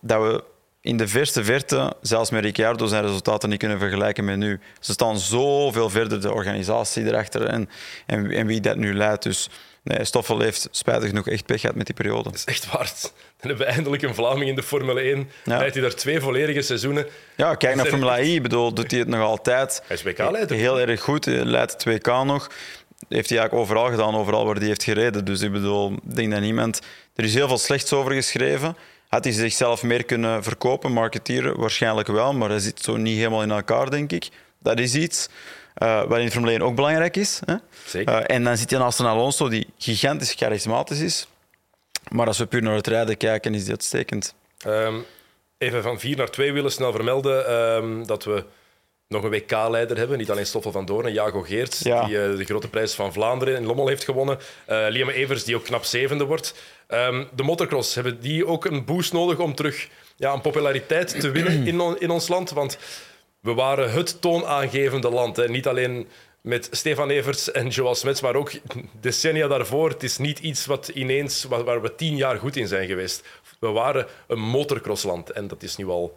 dat we in de verste verte, zelfs met Ricciardo, zijn resultaten niet kunnen vergelijken met nu. Ze staan zoveel verder, de organisatie erachter en, en, en wie dat nu leidt. Dus nee, Stoffel heeft spijtig genoeg echt pech gehad met die periode. Dat is echt waard. Dan hebben we eindelijk een Vlaming in de Formule 1. Ja. Rijdt hij daar twee volledige seizoenen. Ja, kijk naar Formule E. Ik bedoel, doet hij het nog altijd. Hij is WK-leider. Heel erg goed. Hij leidt het WK nog. heeft hij eigenlijk overal gedaan, overal waar hij heeft gereden. Dus ik bedoel, ik denk dat niemand... Er is heel veel slechts over geschreven. Had hij zichzelf meer kunnen verkopen, marketieren? Waarschijnlijk wel, maar hij zit zo niet helemaal in elkaar, denk ik. Dat is iets. Uh, wat in Formule 1 ook belangrijk is. Hè? Zeker. Uh, en dan zit je naast een Alonso die gigantisch charismatisch is. Maar als we puur naar het rijden kijken, is die uitstekend. Um, even van vier naar twee willen snel vermelden um, dat we nog een WK-leider hebben. Niet alleen Stoffel van Doorn en Jago Geerts, die uh, de grote prijs van Vlaanderen in Lommel heeft gewonnen. Liam Evers, die ook knap zevende wordt. Um, de motocross, hebben die ook een boost nodig om terug ja, een populariteit te winnen in, on, in ons land? Want we waren het toonaangevende land. Hè. Niet alleen met Stefan Evers en Joel Smets, maar ook decennia daarvoor. Het is niet iets wat ineens, waar we tien jaar goed in zijn geweest. We waren een motocrossland en dat is nu al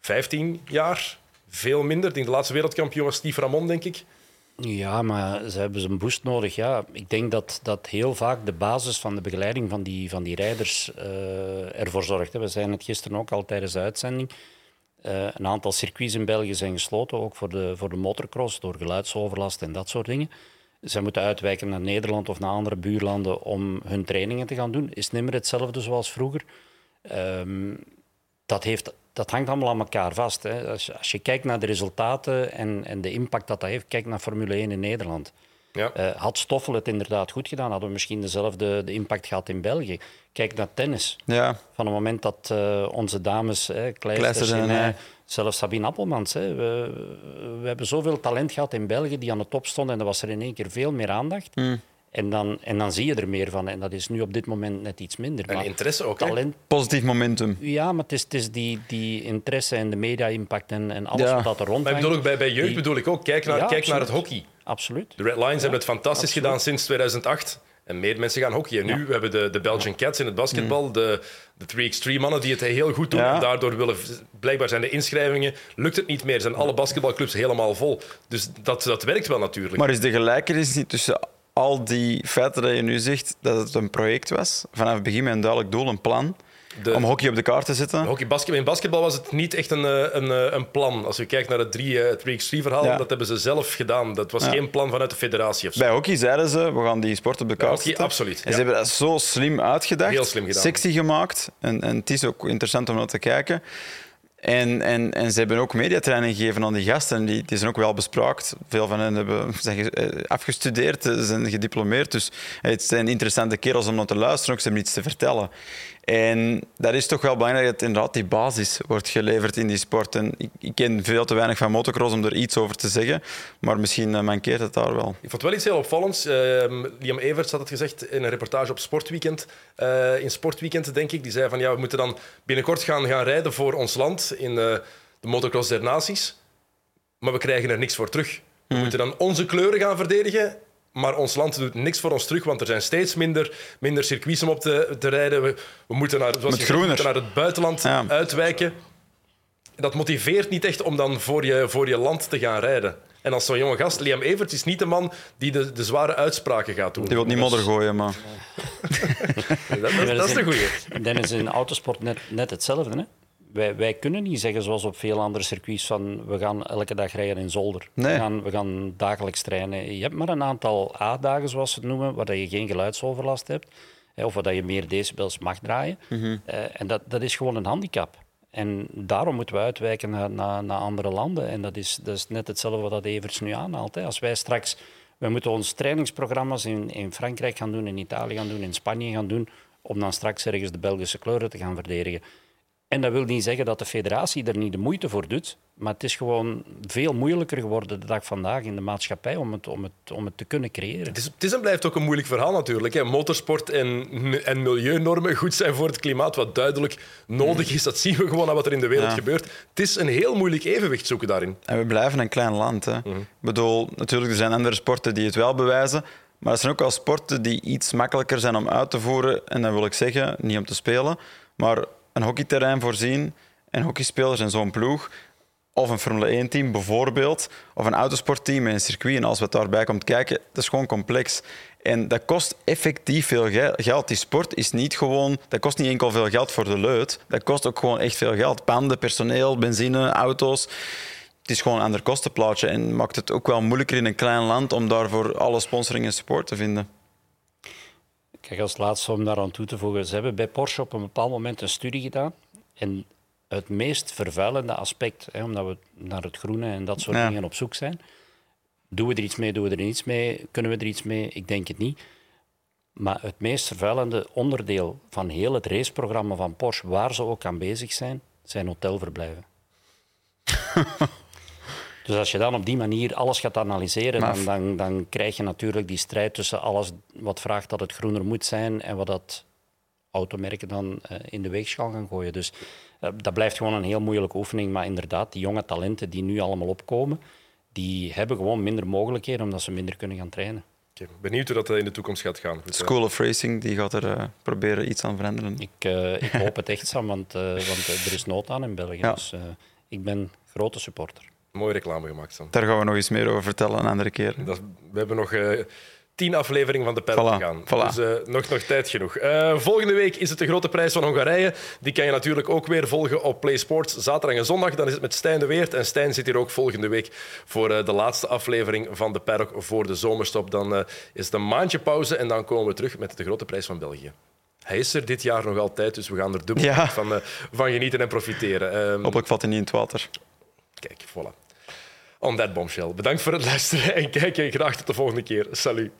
15 jaar. Veel minder. Ik denk de laatste wereldkampioen was Steve Ramon, denk ik. Ja, maar ze hebben een boost nodig. Ja. Ik denk dat, dat heel vaak de basis van de begeleiding van die, van die rijders uh, ervoor zorgt. We zeiden het gisteren ook al tijdens de uitzending. Uh, een aantal circuits in België zijn gesloten, ook voor de, voor de motocross, door geluidsoverlast en dat soort dingen. Zij moeten uitwijken naar Nederland of naar andere buurlanden om hun trainingen te gaan doen. Is niet meer hetzelfde zoals vroeger. Um, dat, heeft, dat hangt allemaal aan elkaar vast. Hè. Als, als, je kijkt naar de resultaten en, en de impact dat dat heeft, kijk naar Formule 1 in Nederland. Ja. Uh, had Stoffel het inderdaad goed gedaan, hadden we misschien dezelfde de impact gehad in België. Kijk naar tennis. Ja. Van het moment dat uh, onze dames, hè, Kleisters en uh, zelfs Sabine Appelmans, hè, we, we, hebben zoveel talent gehad in België die aan de top stonden en er was er in één keer veel meer aandacht. Mm. En dan, en dan zie je er meer van. En dat is nu op dit moment net iets minder. En interesse ook, talent... Positief momentum. Ja, maar het is, het is die, die interesse en de media-impact en, en alles wat dat er rond Maar ik bedoel ook, bij, bij jeugd bedoel ik ook, kijk naar, ja, kijk naar het hockey. Absoluut. De Red Lions hebben het fantastisch absoluut. gedaan sinds 2008. En meer mensen gaan hockeyen. Nu we hebben de, de Belgian Cats in het basketbal, mm. de, de Three Extreme mannen die het heel goed doen. En daardoor willen, blijkbaar zijn de inschrijvingen, lukt het niet meer. Zijn alle basketbalclubs helemaal vol. Dus dat, dat werkt wel natuurlijk. Maar is de gelijkenis niet tussen al die feiten dat je nu zegt, dat het een project was, vanaf het begin met een duidelijk doel, een plan, de, om hockey op de kaart te zetten? Hockey, basketbal, in basketbal was het niet echt een, eh, een, eh, een plan. Als je kijkt naar het 3x3-verhaal, ja. dat hebben ze zelf gedaan. Dat was ja. geen plan vanuit de federatie. Of Bij hockey zeiden ze, we gaan die sport op de kaart hockey, zetten. Absoluut. En ze hebben dat zo slim uitgedacht, Heel slim gedaan. sexy gemaakt. En, en het is ook interessant om naar te kijken. En, en, en ze hebben ook mediatraining gegeven aan die gasten. Die, die zijn ook wel bespraakt. Veel van hen hebben, zijn eh, afgestudeerd, zijn gediplomeerd. Dus het zijn interessante kerels om naar te luisteren. Ook ze hebben iets te vertellen. En dat is toch wel belangrijk dat inderdaad die basis wordt geleverd in die sport. En ik, ik, ken veel te weinig van motocross om er iets over te zeggen, maar misschien mankeert het daar wel. Ik vond wel iets heel opvallends. Uh, Liam Everts had het gezegd in een reportage op Sportweekend. In Sportweekend, denk ik. Die zei van ja, we moeten dan binnenkort gaan, gaan rijden voor ons land in de motocross der naties. Maar we krijgen er niks voor terug. We hmm. moeten dan onze kleuren gaan verdedigen maar ons land doet niks voor ons terug, want er zijn steeds minder, minder circuits om op te, te rijden. We, we, moeten naar, zoals je moeten naar het buitenland uitwijken. Dat motiveert niet echt om dan voor je, voor je land te gaan rijden. En als zo'n jonge gast, Liam Everts, is niet de man die de, de zware uitspraken gaat doen. Die wil niet modder gooien, maar... dat, dat, dat, is de goeie. Dan is in autosport net, net hetzelfde. Hè? Wij, wij kunnen niet zeggen zoals op veel andere circuits van we gaan elke dag rijden in zolder. Nee. We, gaan, we gaan dagelijks trainen. Je hebt maar een aantal A-dagen, zoals ze het noemen, waar je geen geluidsoverlast hebt. Of waar je meer decibels mag draaien. Mm -hmm. uh, en dat, dat is gewoon een handicap. En daarom moeten we uitwijken naar, naar, naar, andere landen. En dat is, dat is net hetzelfde wat dat Evers nu aanhaalt. Hè. Als wij straks... We moeten onze trainingsprogramma's in, in Frankrijk gaan doen, in Italië gaan doen, in Spanje gaan doen, om dan straks ergens de Belgische kleuren te gaan verdedigen. En dat wil niet zeggen dat de federatie er niet de moeite voor doet, maar het is gewoon veel moeilijker geworden de dag vandaag in de maatschappij om het, om het, om het te kunnen creëren. Het is, het is en blijft ook een moeilijk verhaal natuurlijk. Hè. Motorsport en, en milieunormen goed zijn voor het klimaat, wat duidelijk nodig is. Dat zien we gewoon aan wat er in de wereld gebeurt. Het is een heel moeilijk evenwicht zoeken daarin. En we blijven een klein land. Hè. Mhm. Ik bedoel, natuurlijk, er zijn andere sporten die het wel bewijzen. Maar er zijn ook wel sporten die iets makkelijker zijn om uit te voeren. En dan wil ik zeggen, niet om te spelen, maar een hockeyterrein voorzien en hockeyspelers en zo'n ploeg. Of een Formule 1-team bijvoorbeeld, of een autosportteam met een circuit. En als we daarbij komt kijken, dat is gewoon complex. En dat kost effectief veel geld. Die sport is niet gewoon... Dat kost niet enkel veel geld voor de leut. Dat kost ook gewoon echt veel geld. Panden, personeel, benzine, auto's. het is gewoon een ander kostenplaatje en maakt het ook wel moeilijker in een klein land om daarvoor alle sponsoring en support te vinden. Kijk, als laatste om daar aan toe te voegen. Ze hebben bij Porsche op een bepaald moment een studie gedaan. En het meest vervuilende aspect, hè, omdat we naar het groene en dat soort Ja. dingen op zoek zijn. Doen we er iets mee, doen we er niets mee? Kunnen we er iets mee? Ik denk het niet. Maar het meest vervuilende onderdeel van heel het raceprogramma van Porsche, waar ze ook aan bezig zijn, zijn hotelverblijven. dus als je dan op die manier alles gaat analyseren, dan, dan, dan krijg je natuurlijk die strijd tussen alles wat vraagt dat het groener moet zijn en wat dat automerken dan eh, in de weegschaal gaan gooien. Dus eh, dat blijft gewoon een heel moeilijke oefening. Maar inderdaad, die jonge talenten die nu allemaal opkomen, die hebben gewoon minder mogelijkheden omdat ze minder kunnen gaan trainen. Oké, Benieuwd hoe dat eh, in de toekomst gaat gaan. Goed, School of Racing die gaat er eh, proberen iets aan veranderen. Ik, eh, ik hoop het echt, Sam, want, eh, want er is nood aan in België. Ja. Dus eh, ik ben grote supporter. Mooie reclame gemaakt, Sam. Daar gaan we nog eens meer over vertellen een andere keer. Dat, we hebben nog eh, tien afleveringen van de Paddock Voilà, te gaan. voilà. Dus eh, nog, nog tijd genoeg. Eh, volgende week is het de grote prijs van Hongarije. Die kan je natuurlijk ook weer volgen op Play Sports. Zaterdag en zondag. Dan is het met Stijn de Weert. En Stijn zit hier ook volgende week voor de laatste aflevering van de Paddock voor de zomerstop. Dan is het een maandje pauze en dan komen we terug met de grote prijs van België. Hij is er dit jaar nog altijd, dus we gaan er dubbel Ja. van, van genieten en profiteren. Ehm, Hopelijk valt hij niet in het water. Kijk, voilà on that bombshell. Bedankt voor het luisteren en kijk je graag tot de volgende keer. Salut.